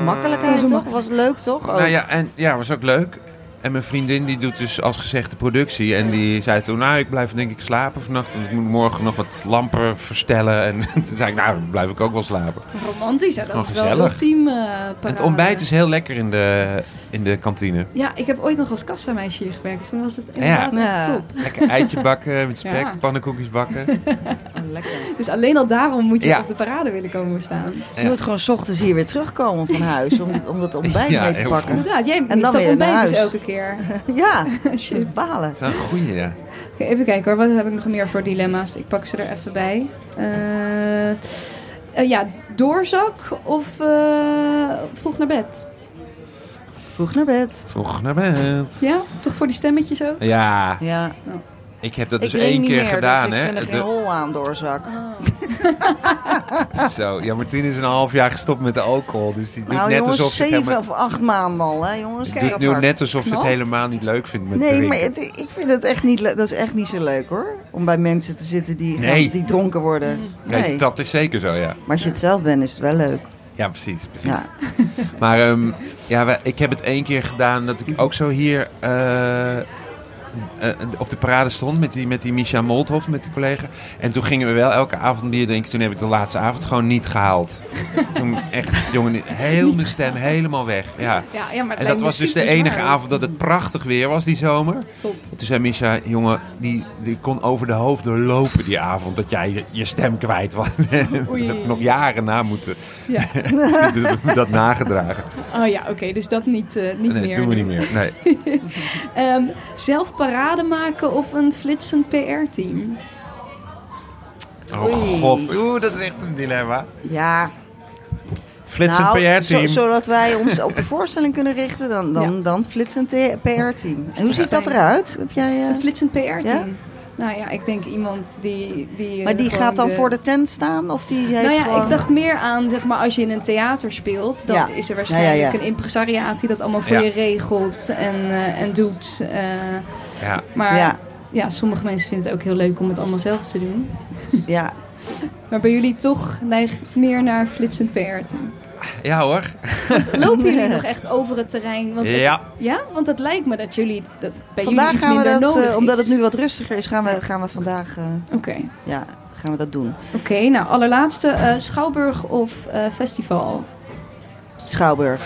Makkelijkheid Zo toch? makkelijk. Was leuk toch? Ook. Nou ja, en ja, was ook leuk. En mijn vriendin die doet dus als gezegd de productie. En die zei toen, nou ik blijf denk ik slapen vannacht. Want ik moet morgen nog wat lampen verstellen. En <laughs> toen zei ik, nou dan blijf ik ook wel slapen. Romantisch, hè? dat Oh, is wel ultiem eh En parade. het ontbijt is heel lekker in de, in de kantine. Ja, ik heb ooit nog als kassameisje hier gewerkt. Toen was het inderdaad Ja. echt top. Lekker eitje bakken <laughs> met spek, Ja. pannenkoekjes bakken. Oh, <laughs> lekker. Dus alleen al daarom moet je Ja. op de parade willen komen staan. Je moet gewoon 's ochtends hier weer terugkomen van huis om, om dat ontbijt Ja, mee te pakken. Inderdaad, jij dan mist dat ontbijt dus elke keer. <laughs> Ja, dat is balen. Dat is een goeie, ja. Even kijken hoor, wat heb ik nog meer voor dilemma's? Ik pak ze er even bij. Eh, eh, ja, doorzak of eh, vroeg naar bed? Vroeg naar bed. Vroeg naar bed. Ja, toch voor die stemmetjes ook? Ja, Ja. Ik heb dat ik dus één niet keer meer, gedaan, dus ik hè. vind er geen hol aan doorzak. <laughs> zo, ja, Martien is een half jaar gestopt met de alcohol. Dus die doet Nou net jongens, alsof zeven helemaal... of acht maanden al, hè jongens. Die doet nu net alsof je het helemaal niet leuk vindt met Nee, drinken. maar het- ik vind het echt niet, dat is echt niet zo leuk hoor. Om bij mensen te zitten die, gaan- die dronken worden. Nee, Nee. dat is zeker zo, ja. Maar als je het zelf bent, is het wel leuk. Ja, precies, precies. Ja. Maar ehm, ja, ik heb het één keer gedaan dat ik ook zo hier eh, eh, op de parade stond met die, met die Misha Molthoff, met die collega. En toen gingen we wel elke avond bier drinken. Toen heb ik de laatste avond gewoon niet gehaald. toen echt, jongen, heel mijn stem helemaal weg. Ja. Ja, ja maar En dat was dus de enige avond dat het prachtig weer was die zomer. Top. En toen zei Misha, jongen, die, die kon over de hoofden lopen die avond. Dat jij je, je stem kwijt was. <laughs> dat heb ik nog jaren na moeten Ja. <laughs> dat nagedragen. Oh ja, oké, dus dat niet, eh, niet nee, meer. dat doen we niet meer. Nee. <laughs> Ehm, zelf parade maken of een flitsend PR-team? Oh Oei. god, oeh, dat is echt een dilemma. Ja, Flitsend nou, PR-team. zo- zodat wij ons op de voorstelling kunnen richten, dan, dan, Ja. dan flitsend PR-team. En hoe ziet dat eruit? Heb jij, eh, Een flitsend PR-team. Nou ja, ik denk iemand die... die Maar die gaat dan de- voor de tent staan? Of die heeft Nou ja, gewoon... ik dacht meer aan, zeg maar, als je in een theater speelt, dan Ja. is er waarschijnlijk Ja, ja, ja. een impresariaat die dat allemaal voor Ja. je regelt en, eh, en doet. eh, Ja. maar ja. Ja, sommige mensen vinden het ook heel leuk om het allemaal zelf te doen. ja. <laughs> Maar bij jullie toch neigt het meer naar flitsend PR. Ja hoor. Lopen <laughs> jullie nog echt over het terrein? Want het- Ja. ja? Want het lijkt me dat jullie dat bij Vandaag jullie iets gaan we dat, nodig eh, omdat het nu wat rustiger is, gaan we, gaan we vandaag, eh, Oké, ja, gaan we dat doen. Oké, nou allerlaatste, eh, Schouwburg of eh, festival? Schouwburg.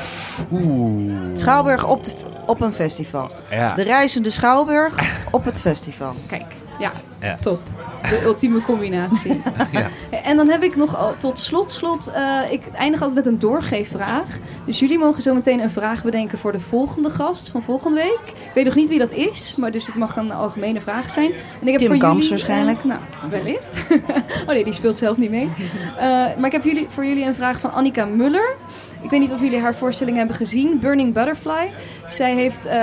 Oeh. Schouwburg op, de, op een festival. Ja. De reizende Schouwburg op het festival. Kijk, ja, Ja. top. De ultieme combinatie. <laughs> Ja. En dan heb ik nog al- tot slot, slot eh, ik eindig altijd met een doorgeefvraag. Dus jullie mogen zo meteen een vraag bedenken voor de volgende gast van volgende week. Ik weet nog niet wie dat is, maar dus het mag een algemene vraag zijn. En ik heb Tim voor Kamps jullie, waarschijnlijk. eh, nou, wellicht. <laughs> oh nee, die speelt zelf niet mee. Eh, maar ik heb jullie, voor jullie een vraag van Annika Muller. Ik weet niet of jullie haar voorstelling hebben gezien, Burning Butterfly. Zij heeft eh,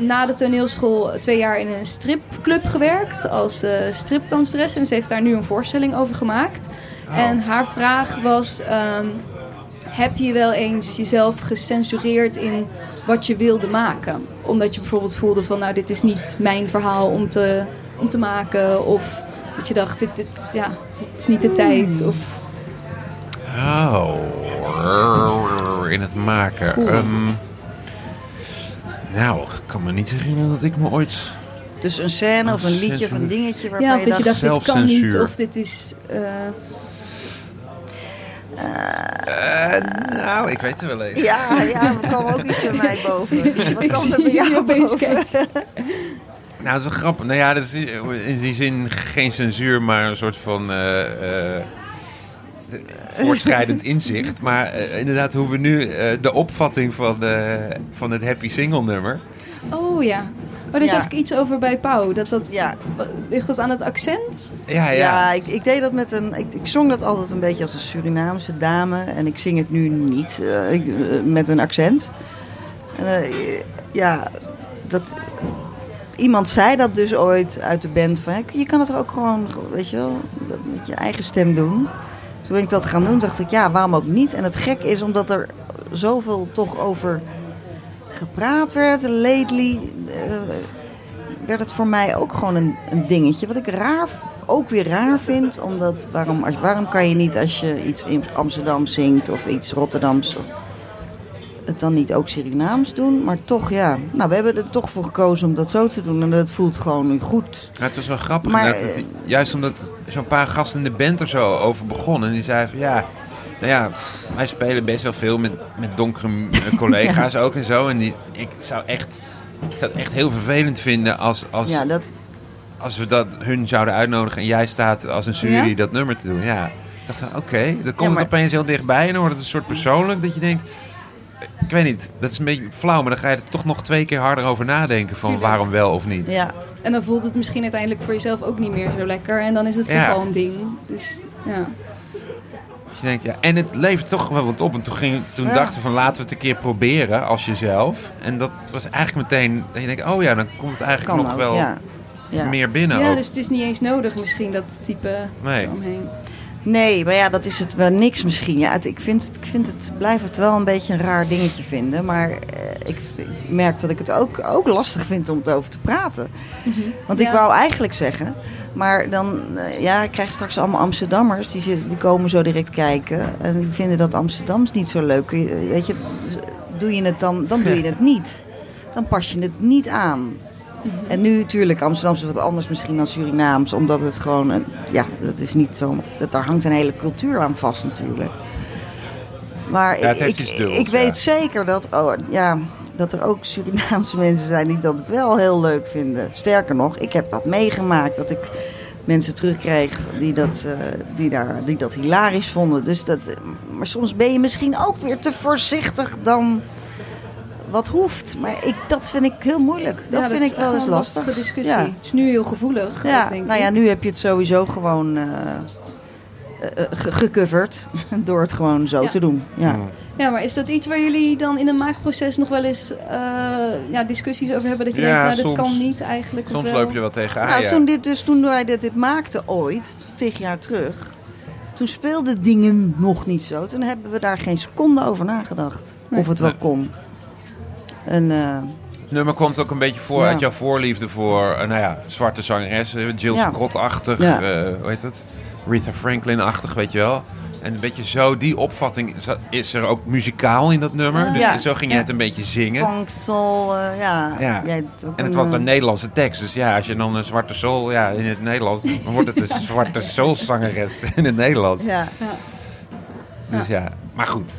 na de toneelschool twee jaar in een stripclub gewerkt als eh stripdanseres. En ze heeft daar nu een voorstelling over gemaakt. Oh. En haar vraag was: ehm, heb je wel eens jezelf gecensureerd in wat je wilde maken? Omdat je bijvoorbeeld voelde van, nou, dit is niet mijn verhaal om te, om te maken. Of dat je dacht, dit, dit, ja, dit is niet de tijd. Of, Oh. In het maken. Ehm, nou, ik kan me niet herinneren dat ik me ooit... Dus een scène of een liedje of een dingetje waarvan ja, of je dat je dacht... dit kan niet. Of dit is... eh, Eh, nou, ik weet er wel eens. Ja, ja, er kwam ook iets bij mij boven. <laughs> Wat kwam er bij jou opeens boven? kijken. Nou, dat is wel grappig. Nou ja, dat is in die zin geen censuur, maar een soort van eh, eh, <laughs> voortschrijdend inzicht. Maar eh, inderdaad, hoe we nu eh, de opvatting van, de, van het Happy Single nummer. Oh ja. Oh, daar Ja. zag ik iets over bij Pauw. Dat dat, Ja. Ligt dat aan het accent? Ja, ja. Ja, ik, ik deed dat met een. Ik, ik zong dat altijd een beetje als een Surinaamse dame. En ik zing het nu niet eh, ik, eh, met een accent. En, eh, ja, dat. Iemand zei dat dus ooit uit de band van. Je kan het er ook gewoon, weet je wel, met je eigen stem doen. Toen ik dat gaan doen, dacht ik, ja, waarom ook niet? En het gek is omdat er zoveel toch over gepraat werd. Lately eh, werd het voor mij ook gewoon een, dingetje. Wat ik raar, ook weer raar vind. Omdat, waarom, waarom kan je niet als je iets in Amsterdam zingt of iets Rotterdams... het dan niet ook Surinaams doen? Maar toch, ja. Nou, we hebben er toch voor gekozen om dat zo te doen. En dat voelt gewoon nu goed. Ja, het was wel grappig. Maar, dat juist omdat zo'n paar gasten in de band er zo over begonnen. En die zeiden van ja, nou ja, wij spelen best wel veel met, met donkere eh, <laughs> collega's ook en zo. En die, ik zou echt, ik zou het echt heel vervelend vinden als, als, Ja, dat, als we dat hun zouden uitnodigen en jij staat als een jury Ja? dat nummer te doen. Ja, ik dacht oké, dan komt Ja, maar- opeens heel dichtbij en dan wordt het een soort persoonlijk dat je denkt... Ik weet niet, dat is een beetje flauw, maar dan ga je er toch nog twee keer harder over nadenken van Tuurlijk. waarom wel of niet. ja. En dan voelt het misschien uiteindelijk voor jezelf ook niet meer zo lekker. En dan is het Ja. toch al een ding. Dus ja. Dus je denkt, ja, en het levert toch wel wat op. En toen, ging, toen Ja. dachten we van laten we het een keer proberen als jezelf. En dat was eigenlijk meteen dat je denkt, oh ja, dan komt het eigenlijk Kan nog ook, wel. Ja. meer binnen. ja, ook. dus het is niet eens nodig misschien dat type Nee. omheen. Nee, maar ja, dat is het wel niks misschien. Ja, het, ik, vind het, ik vind het, blijf het wel een beetje een raar dingetje vinden. Maar eh, ik, ik merk dat ik het ook, ook lastig vind om het over te praten. Want ik Ja. wou eigenlijk zeggen, maar dan, eh, ja, ik krijg straks allemaal Amsterdammers. Die, zitten- die komen zo direct kijken. En die vinden dat Amsterdams niet zo leuk. Weet je, dus doe je het dan, dan doe je het niet. Dan pas je het niet aan. En nu natuurlijk, Amsterdam is wat anders misschien dan Surinaams. Omdat het gewoon, een, ja, dat is niet zo... Dat, daar hangt een hele cultuur aan vast natuurlijk. Maar Ja, ik, iets dubbels, ik ja. weet zeker dat, oh, ja, dat er ook Surinaamse <laughs> mensen zijn die dat wel heel leuk vinden. Sterker nog, ik heb dat meegemaakt. Dat ik mensen terugkreeg die dat, eh, die daar, die dat hilarisch vonden. Dus dat, maar soms ben je misschien ook weer te voorzichtig dan wat hoeft. Maar ik, dat vind ik heel moeilijk. Dat Ja, vind ik wel eens een lastig. lastige discussie. Ja. Het is nu heel gevoelig, Ja, denk nou ja, nu heb je het sowieso gewoon. eh, eh, eh, ge- gecoverd <laughs> door het gewoon zo Ja. te doen. Ja. Ja, maar is dat iets waar jullie dan in een maakproces nog wel eens eh, ja, discussies over hebben? Dat je Ja, denkt, nou, kan niet eigenlijk. Soms wel? loop je wel tegenaan. Nou, ja. toen, dit, dus toen wij dit, dit maakten ooit, tig jaar terug, toen speelden dingen nog niet zo. Toen hebben we daar geen seconde over nagedacht. Nee. Of het wel kon. En eh, Het nummer komt ook een beetje voor Ja. uit jouw voorliefde voor, eh, nou ja, zwarte zangeressen. Jill Ja. Scott-achtig, Ja. eh, hoe heet het? Aretha Franklin-achtig, weet je wel. En een beetje zo, die opvatting is- er ook muzikaal in dat nummer. Dus zo ging je het een beetje zingen. funk, soul, ja. En het een, was een Nederlandse tekst. Dus ja, als je dan een zwarte soul ja, in het Nederlands... <laughs> dan wordt het een zwarte soulzangeres in het Nederlands. Ja. Dus ja, maar goed.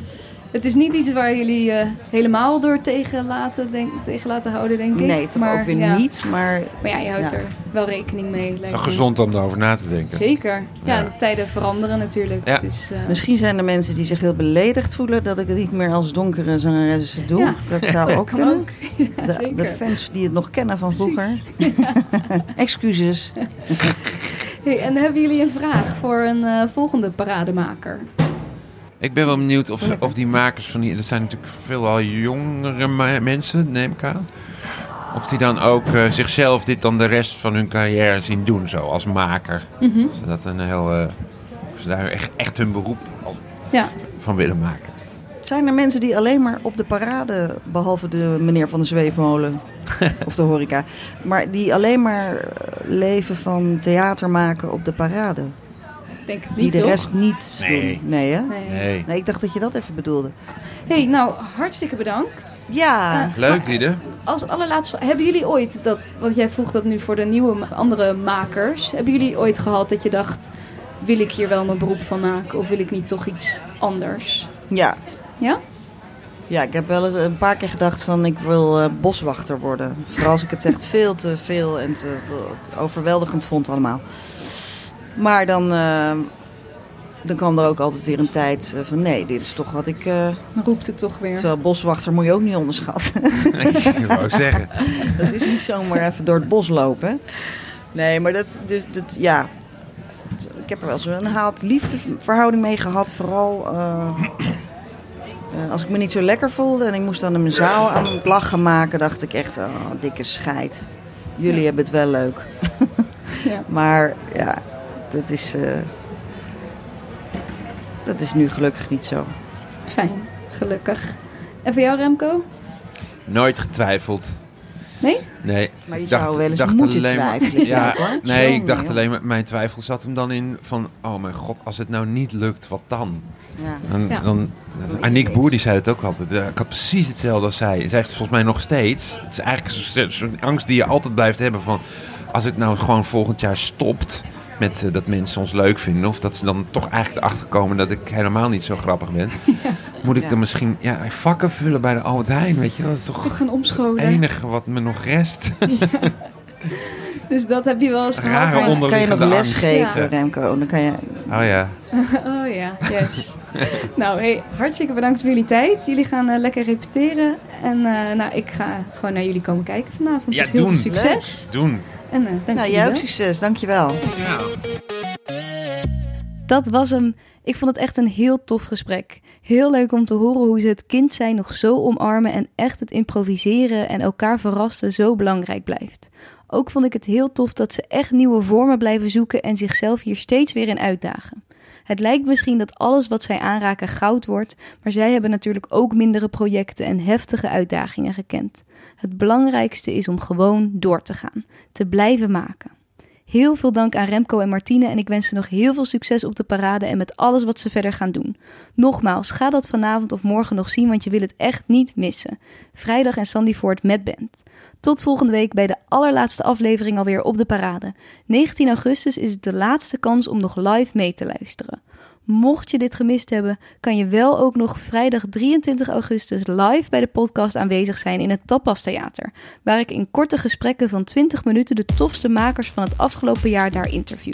Het is niet iets waar jullie eh, helemaal door tegen laten, denk, tegen laten houden, denk ik. Nee, toch maar, ook weer ja. niet. Maar Maar ja, je houdt Ja. er wel rekening mee. Het is lijkt gezond om erover na te denken. Zeker. Ja, Ja. de tijden veranderen natuurlijk. Ja. Dus, eh, misschien zijn er mensen die zich heel beledigd voelen dat ik het niet meer als donkere zangeres doe. Ja. Dat zou dat ook kan kunnen. ook. <laughs> Ja, De, zeker. de fans die het nog kennen van vroeger. <laughs> <laughs> Excuses. Hey, en hebben jullie een vraag voor een eh, volgende parademaker? Ik ben wel benieuwd of, of die makers van die... Dat zijn natuurlijk veelal jongere mensen, neem ik aan. Of die dan ook eh, zichzelf dit dan de rest van hun carrière zien doen, zo als maker. Of ze, dat een heel, eh, of ze daar echt, echt hun beroep Ja. van willen maken. Zijn er mensen die alleen maar op de parade, behalve de meneer van de zweefmolen <laughs> of de horeca, maar die alleen maar eh, leven van theater maken op de parade? Denk het Die niet, de toch? rest niet Nee. doen? Nee, hè? Nee. Nee. Nee, ik dacht dat je dat even bedoelde. Hey, nou, hartstikke bedankt. Ja, Eh, Leuk, Diede. Als allerlaatste, hebben jullie ooit dat, want jij vroeg dat nu voor de nieuwe andere makers, hebben jullie ooit gehad dat je dacht, wil ik hier wel mijn beroep van maken of wil ik niet toch iets anders? ja. Ja? Ja, ik heb wel eens een paar keer gedacht van ik wil eh, boswachter worden. Vooral als ik het echt veel te veel en te te overweldigend vond allemaal. Maar dan, eh, dan kwam er ook altijd weer een tijd eh, van nee, dit is toch wat ik... eh, Dan roept het toch weer. terwijl boswachter moet je ook niet onderschatten. <laughs> ik wou ook zeggen. dat is niet zomaar even door het bos lopen. Nee, maar dat, dus, dat ja... Ik heb er wel zo'n haat-liefde verhouding mee gehad. Vooral als ik me niet zo lekker voelde en ik moest dan in mijn zaal aan het lachen maken, dacht ik echt, oh, dikke scheid. Jullie hebben het wel leuk. <laughs> Ja. Maar ja, dat is, eh, dat is nu gelukkig niet zo. Fijn, gelukkig. En voor jou Remco? Nooit getwijfeld. Nee? Nee. Maar je dacht- zou wel eens dacht moeten alleen twijfelen. Ja, hoor. nee, ik dacht alleen maar, mijn twijfel zat hem dan in van, oh mijn god, als het nou niet lukt, wat dan? Ja. Dan, Ja. dan Aniek Boer die zei het ook altijd. ik had precies hetzelfde als zij. Zij heeft het volgens mij nog steeds. Het is eigenlijk zo'n zo'n angst die je altijd blijft hebben van... als het nou gewoon volgend jaar stopt met eh, dat mensen ons leuk vinden... of dat ze dan toch eigenlijk erachter komen dat ik helemaal niet zo grappig ben... <laughs> moet ik Ja. dan misschien ja, vakken vullen bij de Albert Heijn, weet je wel? Dat is toch Toch een het omscholen. enige wat me nog rest. <laughs> Dus dat heb je wel eens gehad. Rare onder- Kan je nog les geven, Ja. Remco? Dan kan je... Oh ja. <laughs> Oh ja, yes. nou, hey, hartstikke bedankt voor jullie tijd. Jullie gaan eh, lekker repeteren. En eh, nou, ik ga gewoon naar jullie komen kijken vanavond. Ja, dus heel doen. veel succes. Doen. En eh dank Nou, jij ook succes. Dankjewel. Ja. Dat was hem. Ik vond het echt een heel tof gesprek. Heel leuk om te horen hoe ze het kind zijn nog zo omarmen en echt het improviseren en elkaar verrassen zo belangrijk blijft. Ook vond ik het heel tof dat ze echt nieuwe vormen blijven zoeken en zichzelf hier steeds weer in uitdagen. Het lijkt misschien dat alles wat zij aanraken goud wordt, maar zij hebben natuurlijk ook mindere projecten en heftige uitdagingen gekend. Het belangrijkste is om gewoon door te gaan, te blijven maken. Heel veel dank aan Remco en Martine en ik wens ze nog heel veel succes op de parade en met alles wat ze verder gaan doen. Nogmaals, ga dat vanavond of morgen nog zien, want je wil het echt niet missen. Vrijdag en Sandy Ford met band. Tot volgende week bij de allerlaatste aflevering alweer op de parade. 19 augustus is de laatste kans om nog live mee te luisteren. Mocht je dit gemist hebben, kan je wel ook nog vrijdag 23 augustus live bij de podcast aanwezig zijn in het Tapas Theater, waar ik in korte gesprekken van 20 minuten de tofste makers van het afgelopen jaar daar interview.